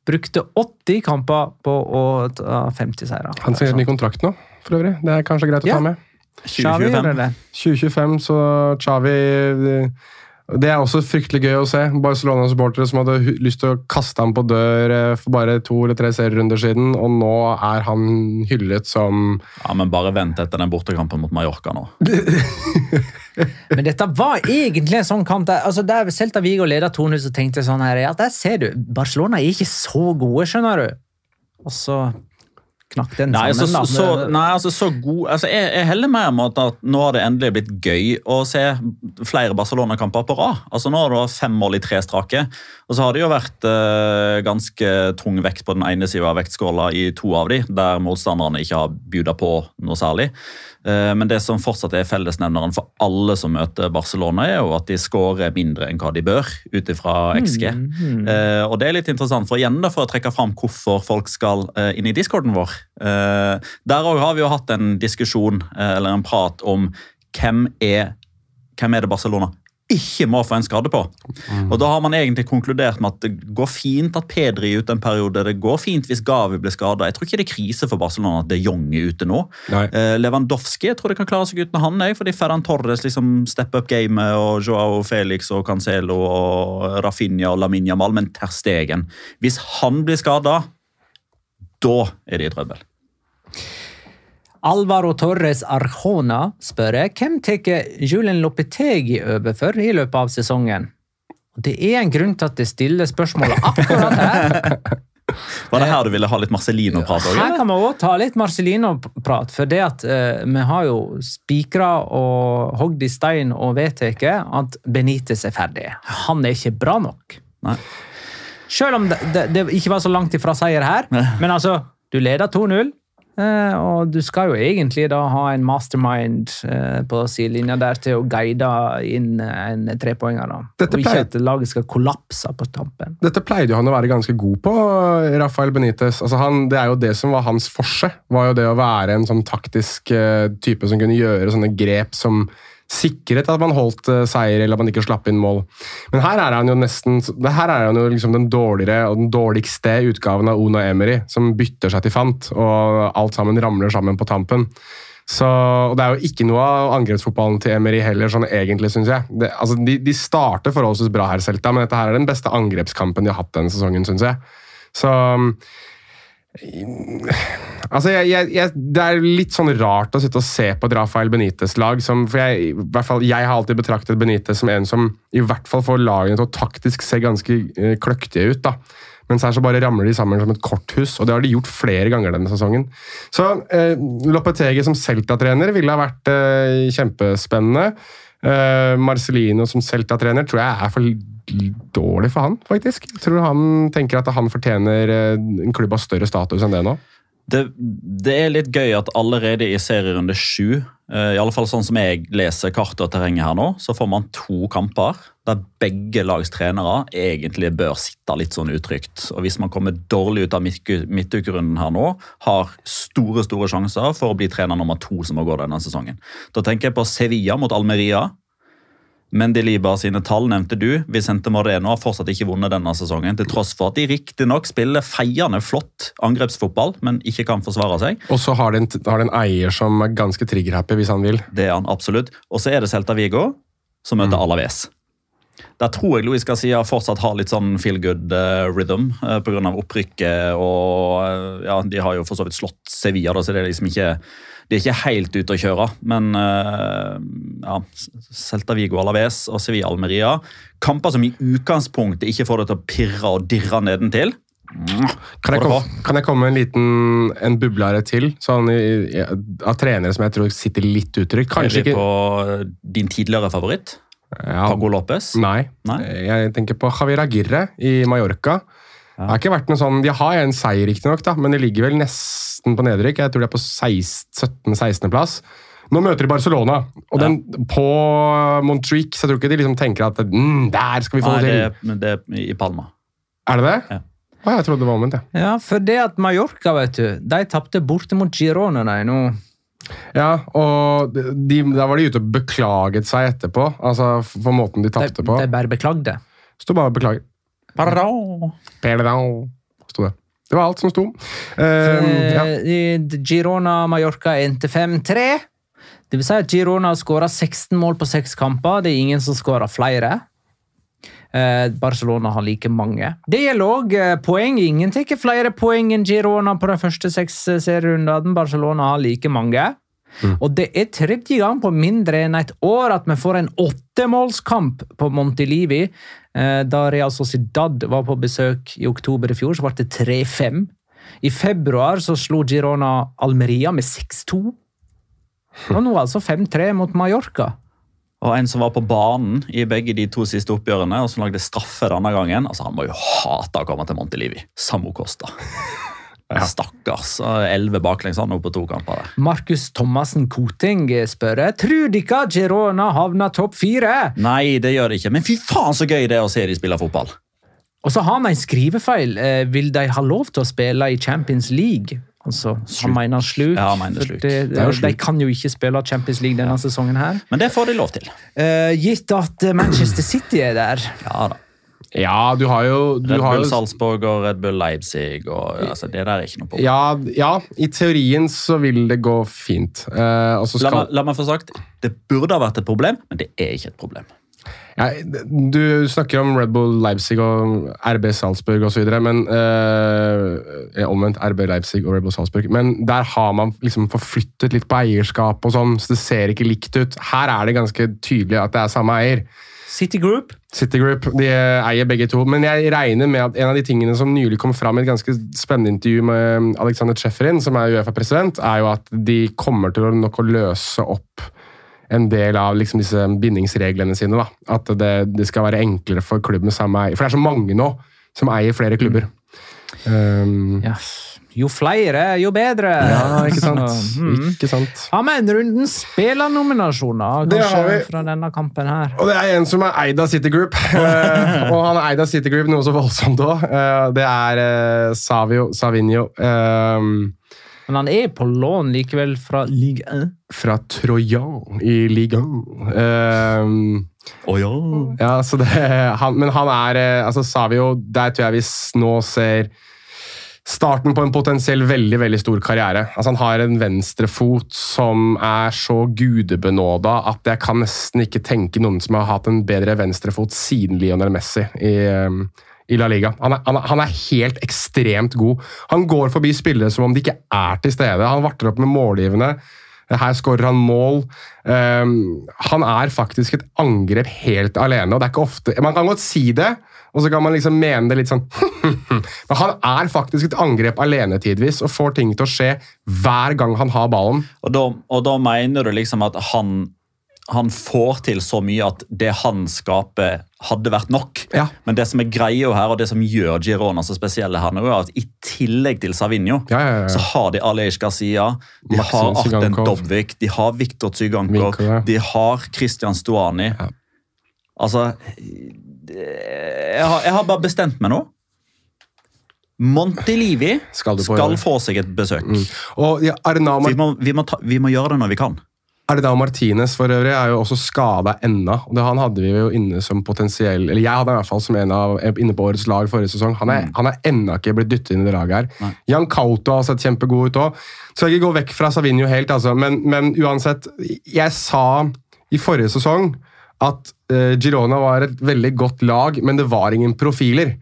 brukte 80 kamper på å ta 50 seire. Han signerte en ny kontrakt nå, for øvrig. Det er kanskje greit å Ja. ta med. Xavi 2025. 2025, så Xavi Det er også fryktelig gøy å se. Barcelona-supportere som hadde lyst til å kaste ham på dør eh, for bare to eller tre serierunder siden, og nå er han hyllet som Ja, men bare vent etter den bortekampen mot Mallorca nå. Men dette var egentlig en sånn kamp der, altså der Celta Vigo leda 2-0, så tenkte jeg sånn her, ja, der ser du, Barcelona er ikke så gode, skjønner du. Og så knakk den Nei, sammen. Altså, så, nei, altså så god altså, jeg, jeg heller mer mot at nå har det endelig blitt gøy å se flere Barcelona-kamper på rad. Altså Nå har det vært fem mål i tre strake. Og så har det jo vært eh, ganske tung vekt på den ene sida av vektskåla i to av de, der motstanderne ikke har bjuda på noe særlig. Eh, men det som fortsatt er fellesnevneren for alle som møter Barcelona, er jo at de skårer mindre enn hva de bør, ut ifra XG. Eh, og det er litt interessant, for igjen da, for å trekke fram hvorfor folk skal eh, inn i discorden vår. Eh, der òg har vi jo hatt en diskusjon, eller en prat, om hvem er, hvem er det Barcelona ikke må få en skade på. Og Da har man egentlig konkludert med at det går fint at Pedri er ute en periode. Det går fint hvis Gavi blir skada. Jeg tror ikke det er krise for Barcelona at de Jong er ute nå. Eh, Lewandowski jeg tror det kan klare seg uten han, jeg, fordi Ferran Torres liksom stepper up gamet, og Joao Felix og Cancelo og Rafinha og Lamin Jamal, men Ter Stegen Hvis han blir skada, da er de i trøbbel. Alvaro Torres Arjona spør jeg, hvem tar Julen Lopetegi over for i løpet av sesongen? Og Det er en grunn til at jeg stiller spørsmålet akkurat her. Var det her du ville ha litt Marcelino-prat òg? Her kan vi også ta litt Marcelino-prat, for det at eh, vi har jo spikra og hogd i stein og vedtatt at Benitez er ferdig. Han er ikke bra nok. Nei. Selv om det, det, det ikke var så langt ifra seier her, men altså, du leder 2-0. Eh, Og du skal jo egentlig da ha en mastermind eh, på sidelinja der til å guide inn en trepoenger. da. Og ikke at laget skal kollapse på tampen. Dette pleide jo han å være ganske god på, Rafael Benitez. Altså han, det er jo det som var hans forse. var jo det å være en sånn taktisk eh, type som kunne gjøre sånne grep som sikret at man holdt eh, seier eller at man ikke slapp inn mål. Men her er han jo nesten her er han jo liksom den dårligere og den dårligste utgaven av Ona Emery, som bytter seg til fant, og alt sammen ramler sammen på tampen. Så, og Det er jo ikke noe av angrepsfotballen til Emery heller, sånn egentlig, syns jeg. Det, altså, de, de starter forholdsvis bra her, Celta, men dette her er den beste angrepskampen de har hatt denne sesongen, syns jeg. Så Altså, jeg, jeg, jeg, Det er litt sånn rart å sitte og se på et Rafael Benitez-lag. som- for jeg, i hvert fall, jeg har alltid betraktet Benitez som en som i hvert fall får lagene til å taktisk se ganske uh, kløktige ut. da. Mens her så bare ramler de sammen som et korthus, og det har de gjort flere ganger denne sesongen. Så uh, Lopetegi som Celta-trener ville ha vært uh, kjempespennende. Marcelino som Celta-trener tror jeg er for dårlig for han, faktisk. Tror han tenker at han fortjener eh, en klubb av større status enn det nå. Det, det er litt gøy at allerede i serierunde sju, eh, i alle fall sånn som jeg leser kartet og terrenget her nå, så får man to kamper der begge lags trenere egentlig bør sitte litt sånn utrygt. Og hvis man kommer dårlig ut av midtukerunden her nå, har store store sjanser for å bli trener nummer to som må gå denne sesongen. Da tenker jeg på Sevilla mot Almeria. Mendeliba sine tall nevnte du. Vicente Moreno har fortsatt ikke vunnet denne sesongen, til tross for at de riktignok spiller feiende flott angrepsfotball, men ikke kan forsvare seg. Og så har de en, har de en eier som er ganske trigger-happy hvis han vil. Det er han absolutt. Og så er det Celta Vigo, som møter Alaves. Der tror jeg Luis Gazia fortsatt har litt sånn feel good eh, rhythm uh, pga. opprykket. og eh, ja, De har jo for så vidt slått Sevilla, da, så det er liksom ikke de er ikke helt ute å kjøre. Men eh, ja, Celta Vigo Alaves og Sevilla Almeria Kamper som i utgangspunktet ikke får det til å pirre og dirre nedentil. Kan jeg, komme, kan jeg komme med en liten en bublare til? Sånn av trenere som jeg tror sitter litt utrygt. Kanskje ikke på din tidligere favoritt? ja, Pago Lopez? Nei. Nei? Jeg tenker på Javier Aguirre i Mallorca. Det har ikke vært noe sånn, De har en seier, riktignok, men de ligger vel nesten på nedrykk. Jeg tror de er på 17.-16.-plass. Nå møter de Barcelona, og Ja. den på Montreux, så jeg tror ikke de liksom tenker at mm, der skal vi få Nei, det det, til. er- det er i Palma. Er det det? Ja. Å, jeg trodde det var omvendt. Ja. Ja, for det at Mallorca, vet du, de tapte borte mot Girona de nå. ja, og de, Da var de ute og beklaget seg etterpå, altså for måten de tapte på. de bare beklagde. Sto bare 'beklager'. Pardon, sto det. Det var alt som sto. Uh, ja. Eh, Girona Mallorca endte 5-3. Det vil si at Girona har skåra 16 mål på seks kamper. Det er ingen som skårer flere. Eh, Barcelona har like mange. Det gjelder òg poeng. Ingen tar flere poeng enn Girona på de første seks eh, serierundene. Barcelona har like mange. Og det er tredje gang på mindre enn et år at vi får en åttemålskamp på Montelivi. Eh, Da Real Sociedad var på besøk i oktober i fjor, så ble det 3-5. I februar så slo Girona Almeria med 6-2. Og nå altså 5-3 mot Mallorca. Og en som var på banen i begge de to siste oppgjørene, og som lagde straffe denne gangen. altså Han må jo hate å komme til Montelivi. samme Costa. Stakkars. Elleve baklengs han på to kamper. der. Markus Thomassen Koting spør Tror dere Girona havner topp fire? Nei, det gjør det ikke. Men fy faen så gøy det er å se de spille fotball. Og så har han en skrivefeil. Eh, Vil de ha lov til å spille i Champions League? Altså, Han mener sluk. Ja, han mener sluk. Det, Det er jo de kan jo ikke spille Champions League denne sesongen her. Men det får de lov til. Eh, gitt at eh, Manchester City er der. Ja da. Ja, du har jo du Red har Bull jo, Salzburg og Red Bull Leipzig. og altså, Det der er ikke noe problem. ja, ja, i teorien så vil det gå fint. Uh, så La, meg, la meg få sagt, Det burde ha vært et problem, men det er ikke et problem. ja, du snakker om Red Bull Leipzig og RB Salzburg osv., men uh, Omvendt RB Leipzig og Red Bull Salzburg. Men der har man liksom forflyttet litt på eierskap, og sånn, så det ser ikke likt ut. Her er det ganske tydelig at det er samme eier. City Group. City Group de eier begge to. Men jeg regner med at en av de tingene som nylig kom fram i et ganske spennende intervju med Alexander Cheferin, som er Uefa-president, er jo at de kommer til å nok å løse opp en del av liksom disse bindingsreglene sine. da. At det, det skal være enklere for klubben samme eier. For det er så mange nå som eier flere klubber. Um, Ja. Jo flere, jo bedre. ja, ikke sant? Så, mm. Ikke sant? Har vi en rundens spillernominasjoner Det kanskje har vi. fra denne kampen her? Og det er en som er eid av City Group. Eh, og han er eid av City Group noe så voldsomt òg. det er uh, Savio Savinho eh, Men han er på lån likevel fra Ligue 1. fra Trojan i Ligue 1. Oh, ja. ja, så det, han, men han er eh, altså Savio Der tror jeg vi nå ser starten på en potensiell veldig veldig stor karriere. Altså Han har en venstrefot som er så gudebenåda at jeg kan nesten ikke tenke noen som har hatt en bedre venstrefot siden Lionel Messi i, eh, i La Liga. Han er, han, er, han er helt ekstremt god. Han går forbi spillere som om de ikke er til stede. Han varter opp med målgivende. Her skårer han mål. Um, han er faktisk et angrep helt alene. og det er ikke ofte, Man kan godt si det, og så kan man liksom mene det litt sånn Men han er faktisk et angrep alene tidvis og får ting til å skje hver gang han har ballen. Og da, og da mener du liksom at han, han får til så mye at det han skaper, hadde vært nok. Ja. Men det som er greia her, og det som gjør Girona så spesielle her nå, er at i tillegg til Savinho, Ja, ja, så har de Alej Garcia, de Maxim har Arten Dobvik, de har Viktor Zygankov, Vinko, de har Christian Stuani. Altså jeg har, jeg har bare bestemt meg nå. Montelivi Skal på skal få seg et besøk. Og ja, Vi må, vi, må ta, vi må gjøre det når vi kan. Arnau Martinez for øvrig er jo også skada ennå. Han hadde vi jo inne som potensiell Eller jeg hadde i hvert fall som en av inne på årets lag forrige sesong. Han er, mm. er ennå ikke blitt dyttet inn i det laget her. Nei. Jan Kauto har sett kjempegod ut òg. Jeg ikke gå vekk fra Savinho helt, altså. Men, men uansett, jeg sa i forrige sesong at Girona var et veldig godt lag, men det var ingen profiler.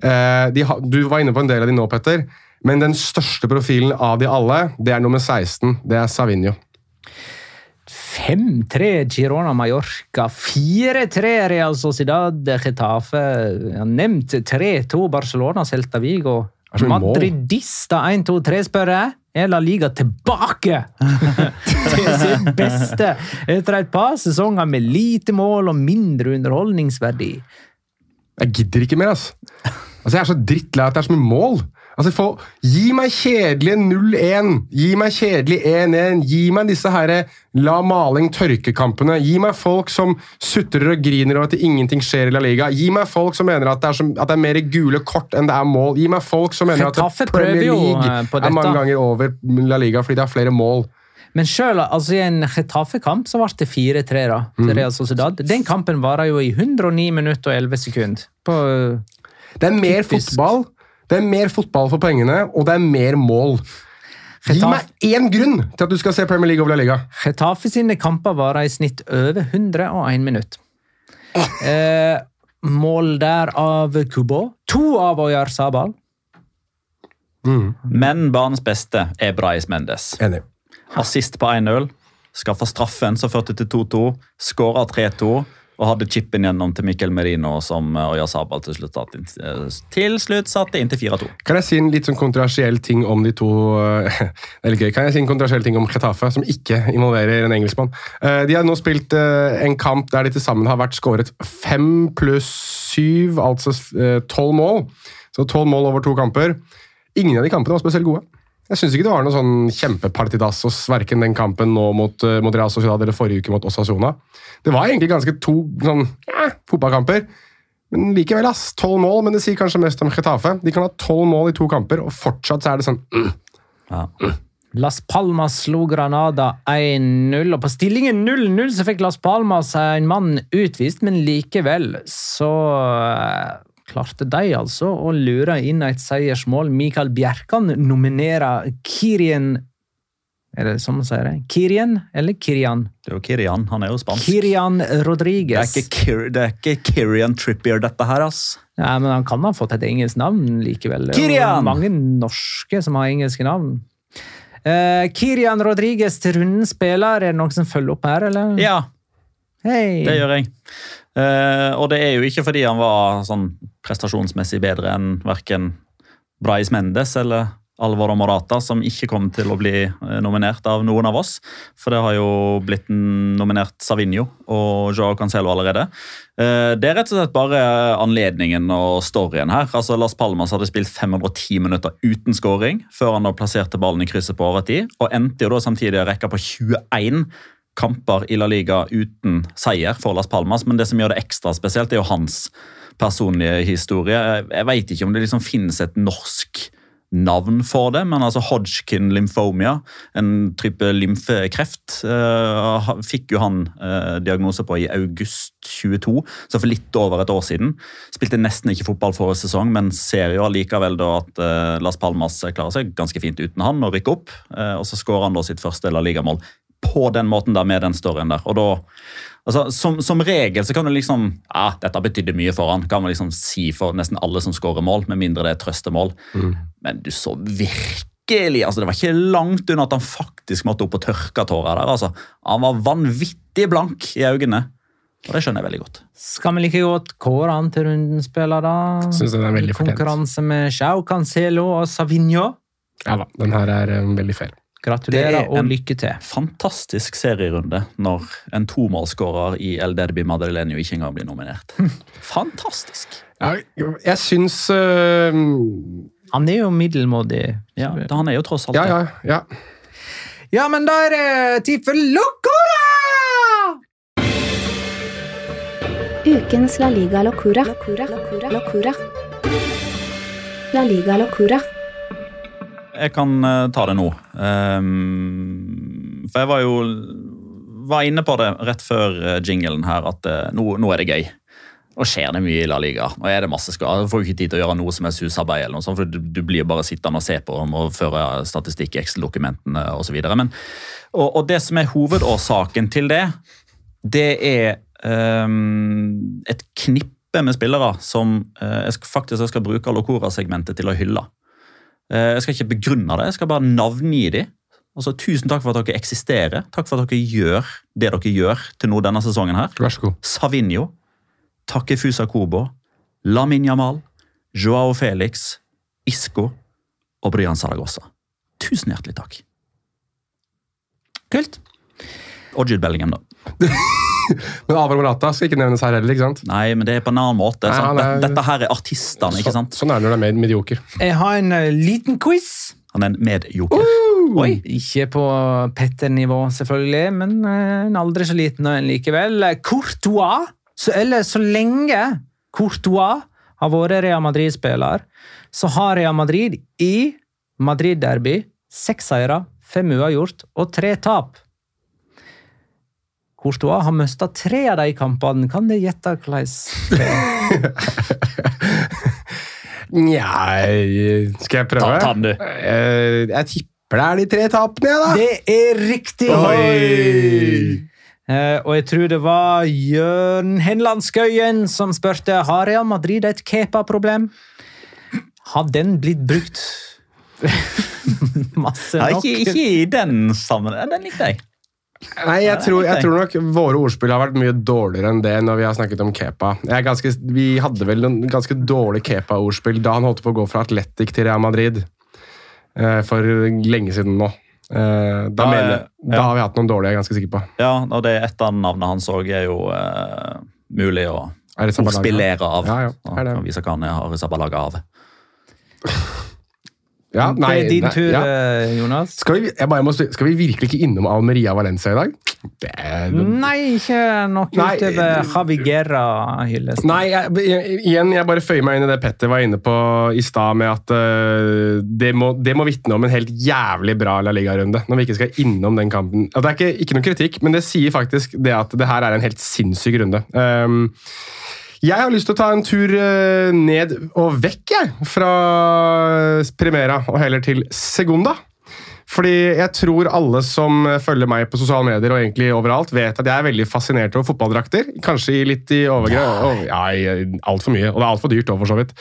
Eh, de, du var inne på en del av de nå, Petter. Men den største profilen av de alle, det er nummer 16. Det er Savinho. 5-3 Girona Mallorca, 4-3 Real Sociedad Getafe. Jeg har nevnt 3-2 Barcelona Celta Vigo. Madridista 1-2-3, spør jeg. Er La Liga tilbake til sitt beste etter et par sesonger med lite mål og mindre underholdningsverdi? Jeg gidder ikke mer, altså. altså jeg er så drittlei at det er så mye mål. Altså, for, gi meg kjedelige 0-1, gi meg kjedelig 1-1, gi meg disse her la maling tørke-kampene. gi meg folk som sutrer og griner over at ingenting skjer i La Liga, gi meg folk som mener at det er, som, at det er mer gule kort enn det er mål, gi meg folk som mener Getafe at Premier League eh, er mange ganger over La Liga fordi det er flere mål. Men selv altså, i en Getafe-kamp så ble det 4-3 da, til Real Sociedad. Den kampen varer jo i 109 minutter og 11 sekunder. På, Det er mer Typisk. fotball, det er mer fotball for pengene, og det er mer mål. Gi meg én grunn til at du skal se Premier League over La Liga. Getafe sine kamper varer i snitt over 101 minutt. Eh, mål der av Kubo. To av Oyar Sabal. Men banens beste er Brais Mendes. Enig. Assist på 1-0. Skaffa straffen som førte til 2-2. Skåra 3-2. Og hadde chipen gjennom til Mikkel Merino, som eh, Oya Sabal til slutt satte inn, eh, til slutt satte inn til 4-2. Kan jeg si en litt sånn kontroversiell ting om de to eller er litt gøy. Kan jeg si en kontroversiell ting om Getafe, som ikke involverer en engelskmann? Eh, De har nå spilt eh, en kamp der de til sammen har vært skåret fem pluss syv, altså eh, tolv mål. Så tolv mål over to kamper. Ingen av de kampene var spesielt gode. Jeg syns ikke det var noe sånn kjempepartidassos verken den kampen nå mot, eh, mot Real Sociedad eller forrige uke mot Osasona. Det var egentlig ganske to sånn, ja, fotballkamper. Men likevel, ass. Tolv mål, men det sier kanskje mest om Getafe. De kan ha tolv mål i to kamper, og fortsatt så er det sånn mm. Ja. Las Palmas slo Granada 1-0, og på stillingen 0-0 så fikk Las Palmas en mann utvist, men likevel så eh, klarte de altså å lure inn et seiersmål. Mikael Bjerkan nominerer Kirien Er det sånn man sier det? Kirien eller Kirian? Det er jo Kirian. Han er jo spansk. Kirian Det er Rodriguez. ikke, Kir det er ikke Kirian Trippier, dette her, ass. Ja, men han kan ha fått et engelsk navn likevel. Det er! Mange norske som har engelske navn. Uh, Kirian Rodriguez til runden spiller, er det noen som følger opp her, eller? Ja, Hey. det gjør jeg. Eh, og det er jo ikke fordi han var sånn prestasjonsmessig bedre enn verken Brais Mendes eller Alvaro Morata, som ikke kom til å bli eh, nominert av noen av oss. For det har jo blitt nominert Savinho og Joao Cancelo allerede. Eh, Det er rett og slett bare anledningen og storyen her. Altså Las Palmas hadde spilt 510 minutter uten scoring før han da plasserte ballen i krysset på overtid, og endte jo da samtidig å rekke på 21 kamper i La Liga uten seier for Las Palmas, men det som gjør det ekstra spesielt, er jo hans personlige historie. Jeg vet ikke om det liksom finnes et norsk navn for det, men altså Hodgkin lymphomia, en type lymfekreft, eh, fikk jo han eh, diagnose på i august 22, så for litt over et år siden. Spilte nesten ikke fotball forrige sesong, men ser jo allikevel da at eh, Las Palmas klarer seg ganske fint uten han og rykker opp, og så skårer han da sitt første La Liga-mål på den måten der, med den storyen der. Og da, altså, som, som regel så kan du liksom ja, dette betydde mye for han, kan man liksom si for nesten alle som skårer mål, med mindre det er trøstemål. Men du så virkelig altså Det var ikke langt unna at han faktisk måtte opp og tørke tårer der. altså. Han var vanvittig blank i øynene. Og det skjønner jeg veldig godt. Skal vi like godt kåre han til rundens spiller, da? Synes den er veldig I konkurranse med Sjau Cancelo og Savinho. Ja da, den her er eh, veldig fair. Gratulerer Det er og en- lykke til. Fantastisk serierunde når en tomålsskårer i El Derby Madeleine ikke engang blir nominert. Fantastisk! Ja, jeg syns uh, Han er jo middelmådig. Ja, Han er jo tross alt Ja, det. ja, ja. Ja, men da er det tid for Locora! Ukens La Liga Locura. Locura. Locura. Locura. La Liga Locura. Jeg kan eh, ta det nå. Um, for jeg var jo var inne på det rett før eh, jinglen her, at eh, nå, nå er det gøy. Og skjer det mye i La Liga. Og er det masse skader. Du får ikke tid til å gjøre noe som er susarbeid, eller noe sånt, for du, du blir bare sittende og se på dem og føre statistikk i Excel-dokumentene osv. Og, og det som er hovedårsaken til det, det er um, et knippe med spillere som uh, jeg skal, faktisk jeg skal bruke Locora-segmentet til å hylle. Eh, Jeg skal ikke begrunne det, jeg skal bare navngi dem. Altså, tusen takk for at dere eksisterer. Takk for at dere gjør det dere gjør til nå denne sesongen. her. Vær så god. Savinho, Takefusa Kobo, Lamin Yamal, Joao Felix, Isco og Bryan Saragossa. Tusen hjertelig takk. Kult. Og Jude Bellingham, da. Men Avar Morata skal ikke nevnes her heller. ikke sant? Nei, men det er på en annen måte. Nei, sant? er- Dette, her er artistene, ikke sant? Så, sånn er det når det er med medioker. Jeg har en uh, liten quiz. Han er en medjoker. Oi! Ikke på Petter-nivå, selvfølgelig, men uh, en aldri så liten en likevel. Courtois, så, eller så lenge Courtois har vært Real Madrid-spiller, så har Real Madrid i Madrid-derby seks seire, fem uavgjort og tre tap. Courtois har mista tre av de kampene. Kan du gjette hvordan det? Nja Skal jeg prøve? Ta- ta den, du. Jeg, Jeg tipper det er de tre tapene, jeg, da. Det er riktig! Oi! Eh, og jeg tror det var Jørn Henland Skøyen som spurte har Real Madrid et Kepa-problem. Har den blitt brukt masse nok. nok? ikke, ikke i den sammenhengen. Den likte jeg. Nei, jeg tror, jeg tror nok våre ordspill har vært mye dårligere enn det når vi har snakket om Kepa. Ganske, vi hadde vel en ganske dårlig Kepa-ordspill da han holdt på å gå fra Atletic til Real Madrid. eh, For lenge siden nå. Eh, Da, Ja, mener, jeg- ja. da har vi hatt noen dårlige, jeg er ganske sikker på. Ja, og det et av navnene hans òg er jo uh, mulig å Er ordspillere av. Ja, ja, er det. Og vise hva han har har Sabalaga av. Ja, nei, det er din nei, tur, ja. eh, Jonas. Skal vi, må, skal vi virkelig ikke innom Almeria Valencia i dag? Det er, Nei, ikke nok Nei, utover Javiguera-hyllest. Nei, jeg, jeg- igjen, jeg bare føyer meg inn i det Petter var inne på i stad, med at uh, det må, det må vitne om en helt jævlig bra La Liga-runde. Når vi ikke skal innom den kampen. Og det er ikke, ikke noen kritikk, men det sier faktisk det at det her er en helt sinnssyk runde. Um, jeg har lyst til å ta en tur eh, ned og vekk jeg, fra Primera og heller til Segunda. Fordi jeg tror alle som følger meg på sosiale medier og egentlig overalt, vet at jeg er veldig fascinert over fotballdrakter. Kanskje litt i overgrep. Ja, altfor mye. Og det er altfor dyrt òg, for så vidt.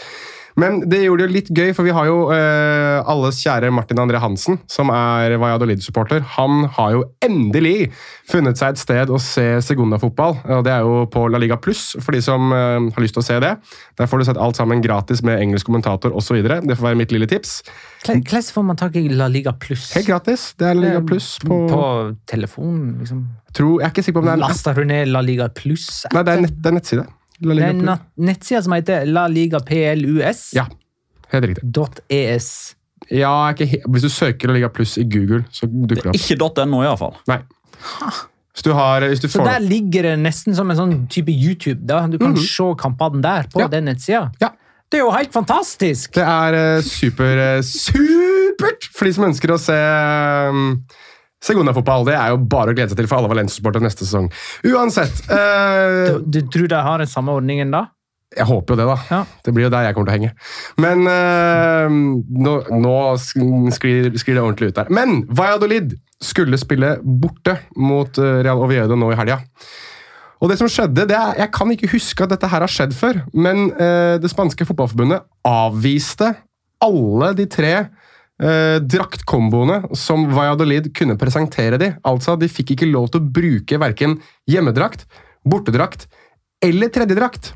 Men det gjorde det litt gøy, for vi har jo eh, alles kjære Martin André Hansen, som er Valladolid-supporter. Han har jo endelig funnet seg et sted å se Segunda-fotball. og Det er jo på La Liga Pluss, for de som eh, har lyst til å se det. Der får du sett alt sammen gratis med engelsk kommentator osv. Det får være mitt lille tips. Hvordan får man tak i La Liga Pluss? Helt gratis. Det er La Liga Pluss på, På telefon, liksom? Tror, Jeg er ikke sikker på om det er Laster du ned La Liga Pluss? Nei, det er, nett, det er nettside. La Det Liga er en nettside som heter La Liga Ja, helt riktig. .es. Ja, Hvis du søker La Liga Pluss i Google, så dukker det opp. Ikke .no, iallfall. Nei. Hvis du har hvis du Så får der ligger det nesten som en sånn type YouTube. da. Du kan Mhm. se kampene der på Ja. den nettsida. Ja. Det er jo helt fantastisk! Det er uh, super, uh, supert for de som ønsker å se um, Segunda-fotball. Det er jo bare å glede seg til for alle Valencia-sportere neste sesong. Uansett uh, Du, du tror de har den samme ordningen da? Jeg håper jo det, da. Ja. Det blir jo der jeg kommer til å henge. Men uh, nå, nå sklir, sklir det ordentlig ut der. Men Valladolid skulle spille borte mot eh, Real Oviedo nå i helga. Og det som skjedde, det er, Jeg kan ikke huske at dette her har skjedd før, men uh, det spanske fotballforbundet avviste alle de tre eh, draktkomboene som Valladolid kunne presentere de. Altså, De fikk ikke lov til å bruke verken hjemmedrakt, bortedrakt eller tredjedrakt.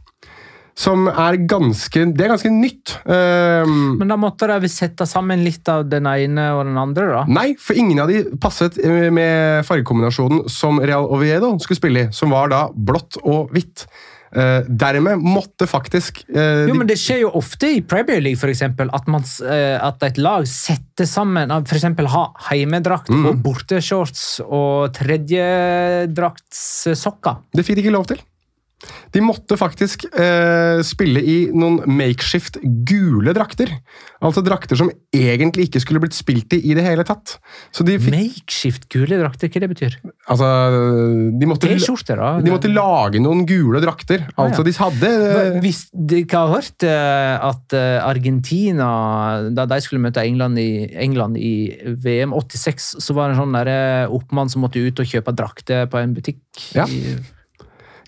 som er ganske Det er ganske nytt. Eh, Men da måtte de sette sammen litt av den ene og den andre, da? Nei, for ingen av de passet eh, med fargekombinasjonen som Real Oviedo skulle spille i, som var da blått og hvitt. Eh, dermed måtte faktisk uh, Jo, men Det skjer jo ofte i Premier League for eksempel, at, man, eh, at et lag setter sammen eksempel ha heimedrakt Mm. og borteshorts og tredjedraktssokker. Det fikk de ikke lov til. De måtte faktisk eh, spille i noen makeshift gule drakter. Altså drakter som egentlig ikke skulle blitt spilt i i det hele tatt. De fikk Makeshift gule drakter, hva det betyr? Altså De måtte, T-skjorter, da? de måtte lage noen gule drakter. Ah, ja. Altså, de hadde eh, Hvis de ikke har hørt eh, at eh, Argentina, da de skulle møte England i, England i VM 86, så var det en sånn oppmann som måtte ut og kjøpe drakter på en butikk. Ja. I,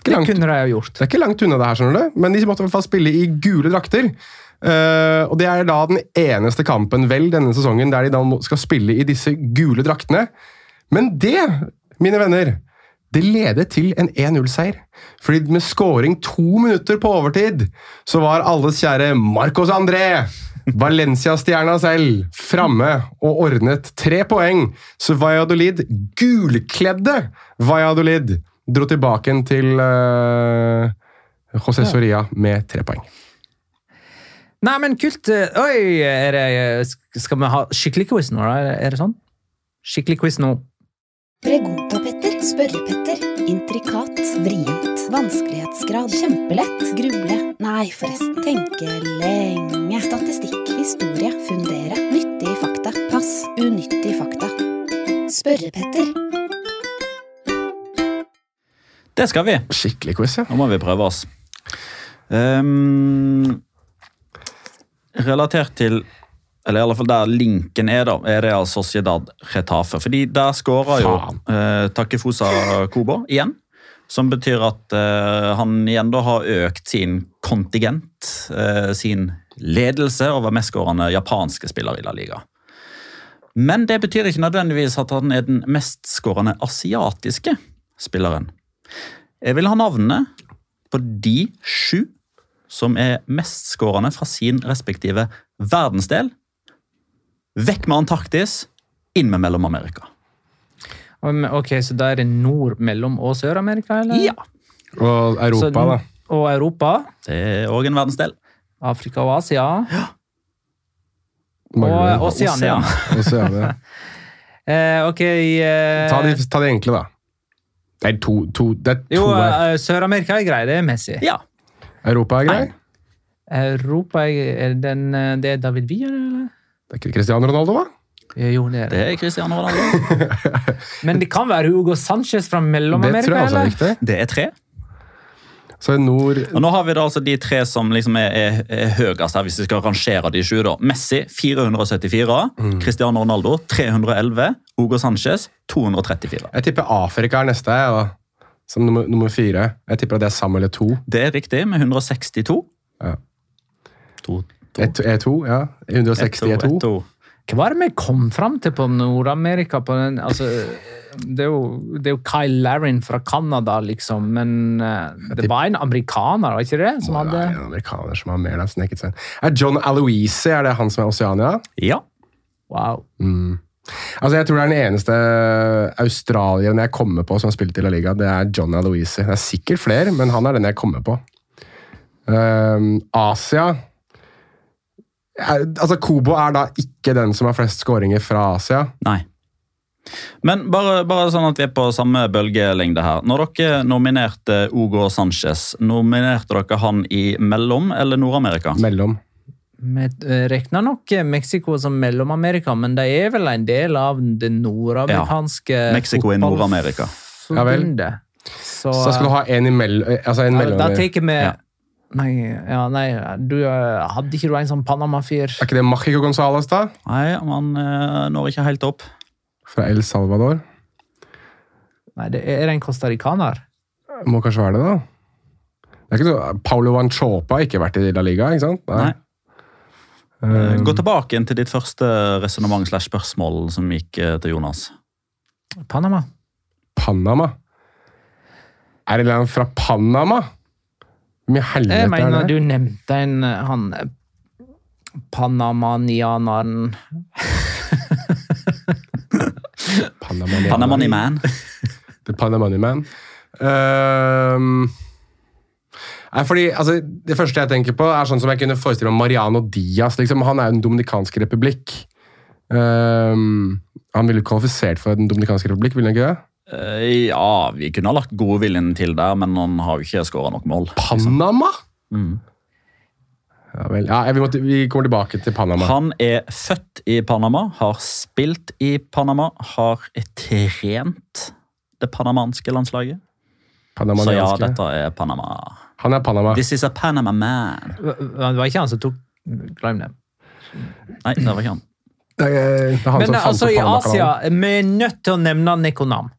ikke det kunne de ha gjort. Det er ikke langt unna det her, skjønner du. Men de måtte i hvert fall spille i gule drakter. Uh, og det er da den eneste kampen vel denne sesongen der de da skal spille i disse gule draktene. Men det, mine venner, det ledet til en 1-0-seier. Fordi med scoring to minutter på overtid, så var alles kjære Marcos André, Valencia-stjerna selv, framme og ordnet tre poeng. Så Valladolid, gulkledde Valladolid, dro tilbake igjen til uh, José Soria med tre poeng. Nei, men kult. eh, Oi, er det, skal vi ha skikkelig quiz nå? da? Er det- Er det sånn? Skikkelig quiz nå. Pregunta-Petter, Spørre-Petter, intrikat, vrient, vanskelighetsgrad, kjempelett, gruble, nei forresten, tenke lenge, statistikk, historie, fundere, nyttige fakta, pass, unyttige fakta. Spørre-Petter. Det skal vi. Skikkelig quiz, ja. Nå må vi prøve oss. Um, relatert til Eller i alle fall der linken er, da, er Real Sociedad Retafe. Fordi der skåra jo eh, Takefusa Kobo igjen. Som betyr at eh, han igjen da har økt sin kontingent, eh, sin ledelse over mestskårende japanske spillere i La Liga. Men det betyr ikke nødvendigvis at han er den mestskårende asiatiske spilleren. Jeg vil ha navnene på de sju som er mestskårende fra sin respektive verdensdel. Vekk med Antarktis, inn med Mellom-Amerika. Ok, Så da er det Nord-, Mellom- og Sør-Amerika? eller? Ja, Og Europa, Så- da. Og Europa, det er òg en verdensdel. Afrika og Asia. Ja. Og det. Oseania. Oseania. Eh, ok eh, Ta, de, ta de enkle, da. Det er to, to, det er to Jo, her. eh, Sør-Amerika er grei, det er Messi. Ja. Europa er grei. Europa er er den, eh, det er David Villa, eller? Det er ikke Cristiano Ronaldo, da? Eh, Jo, det er Det det. er Cristiano Ronaldo. Men det kan være Hugo Sanchez fra Det Mellom-Amerika, tror jeg også er eller? riktig. Det er tre. Så er nord Og nå har vi da altså de tre som liksom er, er, er høyest her, hvis vi skal rangere de sju. da. Messi 474, Cristiano Ronaldo 311, Hugo Sanchez 234. Jeg tipper Afrika er neste, jeg. Som nummer, nummer fire. Jeg tipper at det er Samuel Eto'o. Det er riktig, med 162. Ja. To, to, Et- E2, ja. 160 ett, to, E2. to. Hva var det vi kom fram til på Nord-Amerika? på den, altså, det, er jo, det er jo Kyle Larin fra Canada, liksom, men eh, det var en amerikaner, var ikke det? Som Må hadde... være en amerikaner som har mer enn sneket seg inn. Er John Aloise er det han som er Oceania? Ja. Wow. Mm. Altså, Jeg tror det er den eneste australieren jeg kommer på som har spilt i La Liga. Det er John Aloise. Det er sikkert flere, men han er den jeg kommer på. Um, Asia er, Altså, Kobo er da ikke den som har flest skåringer fra Asia. Nei. Men bare, bare sånn at vi er på samme bølgelengde her. Når dere nominerte Hugo Sanchez, nominerte dere han i Mellom- eller Nord-Amerika? Mellom. Vi eh, regner nok eh, Mexico som Mellom-Amerika, men de er vel en del av det nordamerikanske Mexico er Nord-Amerika. Ja vel. Så, Så skal du ha en imellom altså en ja, mellom, Da tar vi Ja. Nei, ja, nei, du eh, hadde ikke du en sånn Panama-fyr? Er ikke det Machico Gonzales, da? Nei, han eh, når ikke helt opp. Fra El Salvador? Nei, det er en costaricaner. Må kanskje være det, da. Det er ikke så, Paulo Vanchopa har ikke vært i La Liga, ikke sant? Nei. Um, Gå tilbake igjen til ditt første resonnement slash spørsmål som gikk eh, til Jonas. Panama. Panama. Er det en fra Panama Hvem i helvete Jeg mener er du nevnte en eh, han eh, Panamanianeren Panamani, Panamani Man. The Panamani Man. Ehm, nei, fordi, altså, det første jeg tenker på, er sånn som jeg kunne forestille meg Mariano Diaz. Liksom. Han er jo Den dominikanske republikk. Um, han ville kvalifisert for Den dominikanske republikk, ville han ikke det? Eh, Ja, vi kunne ha lagt godviljen til der, men han har jo ikke skåra nok mål. Panama? Mm. Ja vel. Ja, vi, måtte, vi kommer tilbake til Panama. Han er født i Panama, har spilt i Panama, har trent det panamanske landslaget. Så ja, dette er Panama. Han er Panama. This is a Panama man. Det var ikke han som tok Glem det. Nei, det var ikke han. Det er, det er han Men som fant altså, i. Asia Vi er nødt til å nevne Nekonam.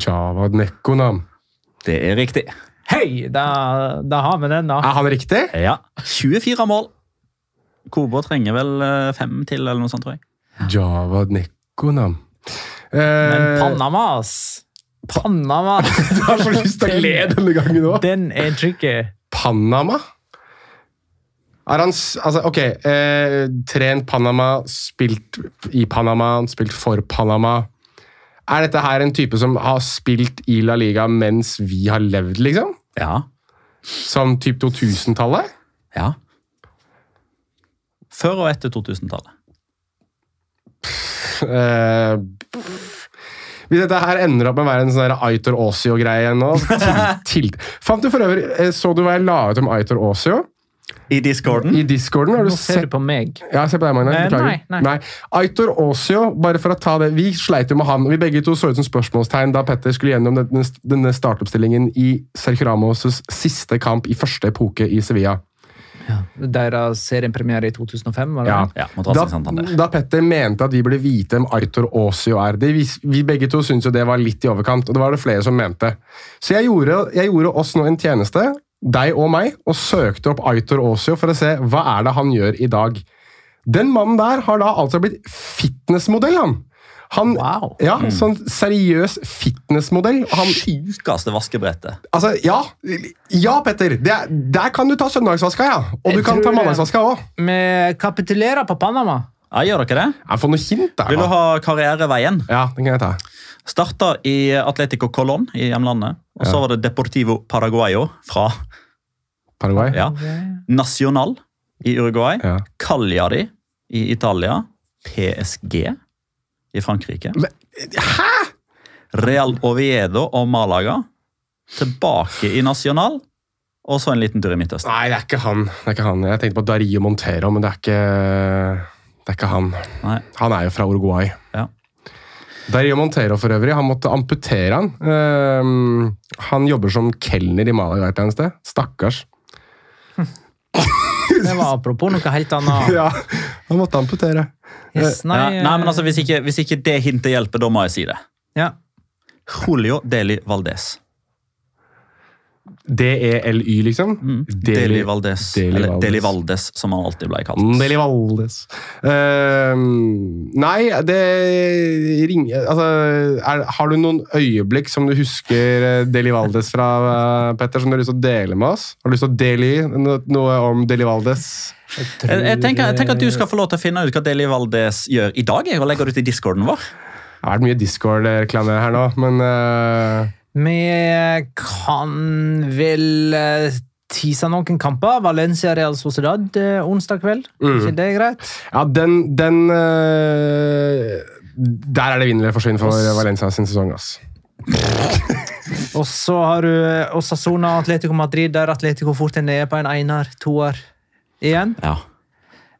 Java Nekonam. Det er riktig. Hei! Da, da har vi den, da. Er han riktig? Ja. 24 mål. Kobo trenger vel eh, fem til, eller noe sånt, tror jeg. Java Nekonam. Men Eh, Panama, ass. Panama. Du har så lyst til å le denne gangen òg. Den er tricky. Panama? Er han Altså, ok. Eh, trent Panama, spilt i Panama, spilt for Panama. Er dette her en type som har spilt i La Liga mens vi har levd, liksom? Ja. Som typ 2000-tallet? ja. Før og etter 2000-tallet. Eh, hvis dette her ender opp med å være en sånn Aitor Aasio-greie nå til, til, Fant du for øvrig eh, Så du hva jeg la ut om Aitor Aasio? I discorden? I discorden? Har du Nå ser sett du på meg. Ja, se på deg, Magnus. Eh, Beklager. nei, nei. Aitor Aasio, bare for å ta det Vi sleit jo med han. Vi begge to så ut som spørsmålstegn da Petter skulle gjennom denne, startoppstillingen i Sergio siste kamp i første epoke i Sevilla. Deres seriepremiere i 2005, var det Ja. Ja, Da, da Petter mente at vi burde vite hvem Aitor Aasio er. Det, vi, vi begge to syntes jo det var litt i overkant, og det var det flere som mente. Så jeg gjorde, jeg gjorde oss nå en tjeneste, deg og meg, og søkte opp Aitor Aasio for å se hva er det han gjør i dag. Den mannen der har da altså blitt fitnessmodell, han. Han, Wow. Ja, sånn seriøs fitnessmodell. Han, Sjukeste vaskebrettet. altså, ja, ja, Petter. Det, er- der kan du ta søndagsvaska, ja. Og du Jeg kan ta mandagsvaska òg. Vi kapitulerer på Panama. Ja, gjør dere det? Jeg får noe hint der. Vil du ha karriereveien? Ja, den kan jeg ta. Starta i Atletico Colón i hjemlandet. Og så Ja. var det Deportivo Paraguayo fra Paraguay. ja, Nacional i Uruguay. Ja. Cagliari i Italia. PSG i Frankrike. Hæ?! Real Oviedo og Malaga. Tilbake i National. Og så en liten tur i Midtøsten. Nei, det er ikke han. Det er ikke han. Jeg tenkte på Dario Montero, men det er ikke, det er ikke han. Nei. Han er jo fra Uruguay. Ja. Dario Montero for øvrig, han måtte amputere han. Um, han jobber som kelner i Malaga et eller annet sted. Stakkars. Det var apropos noe helt annet. Ja, han måtte amputere. Yes, nei, Ja, nei, men altså, hvis ikke, hvis ikke det hintet hjelper, da må jeg si det. ja. Julio Deli Valdez. D-E-L-Y, liksom. Mm. Deli, Valdes. Deli Eller Valdez. Deli Valdes, som han alltid ble kalt. Mm, Deli Valdes. Uh, nei, det ringer altså, er, Har du noen øyeblikk som du husker eh, Deli Valdes fra, uh, Petter, som du har lyst til å dele med oss? Har du lyst til å dele no, noe om Deli Valdes? Jeg, jeg, tenker, jeg tenker at du skal få lov til å finne ut hva Deli Valdes gjør i dag, jeg, og legger det ut i discorden vår. Det har vært mye Discord-reklame her nå, men eh, Vi kan vel tise noen kamper. Valencia Real Sociedad eh, onsdag kveld. Mm. ikke det greit? ja, den, den eh, Der er det vinn eller forsvinn for Valencia sin sesong, ass. Og så har du eh, Osasona Atletico Madrid, der Atletico fort er nede på en einer, toer igjen. Ja.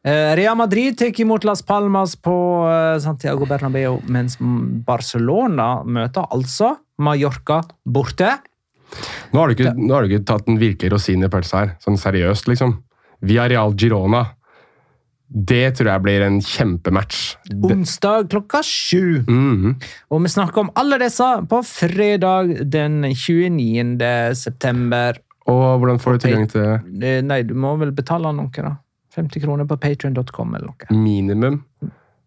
Eh, Real Madrid tar imot Las Palmas på eh, Santiago Bernabeu, mens Barcelona møter altså Mallorca borte. Nå har du ikke, har du ikke tatt en virkelig rosin i pølsa her. Sånn seriøst, liksom. Via Real Girona. Det tror jeg blir en kjempematch. Onsdag klokka sju. Mhm. Og vi snakker om alle disse på fredag den 29. september. Og hvordan får du tilgang til Eh, Nei, du må vel betale noe, da. 50 kroner på patrion.com eller noe. minimum?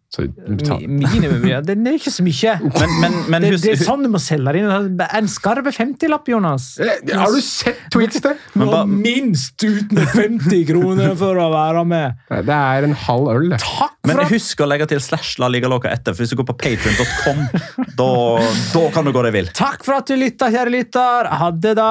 Så betal. Mi- Minimum, ja. Det er ikke så mye. Men, men, men det, det er sånn du må selge det inn. En skarve 50-lapp, Jonas. Eh, Har du sett tweets der? Du må ba- minst uten 50 kroner for å være med. Nei, Det er en halv øl, det. Takk men for men husk å legge til slash la liga loca etter, for hvis du går på patreon.com, da, da kan du gå deg vill. Takk for at du lytta, kjære lytter. Ha det, da.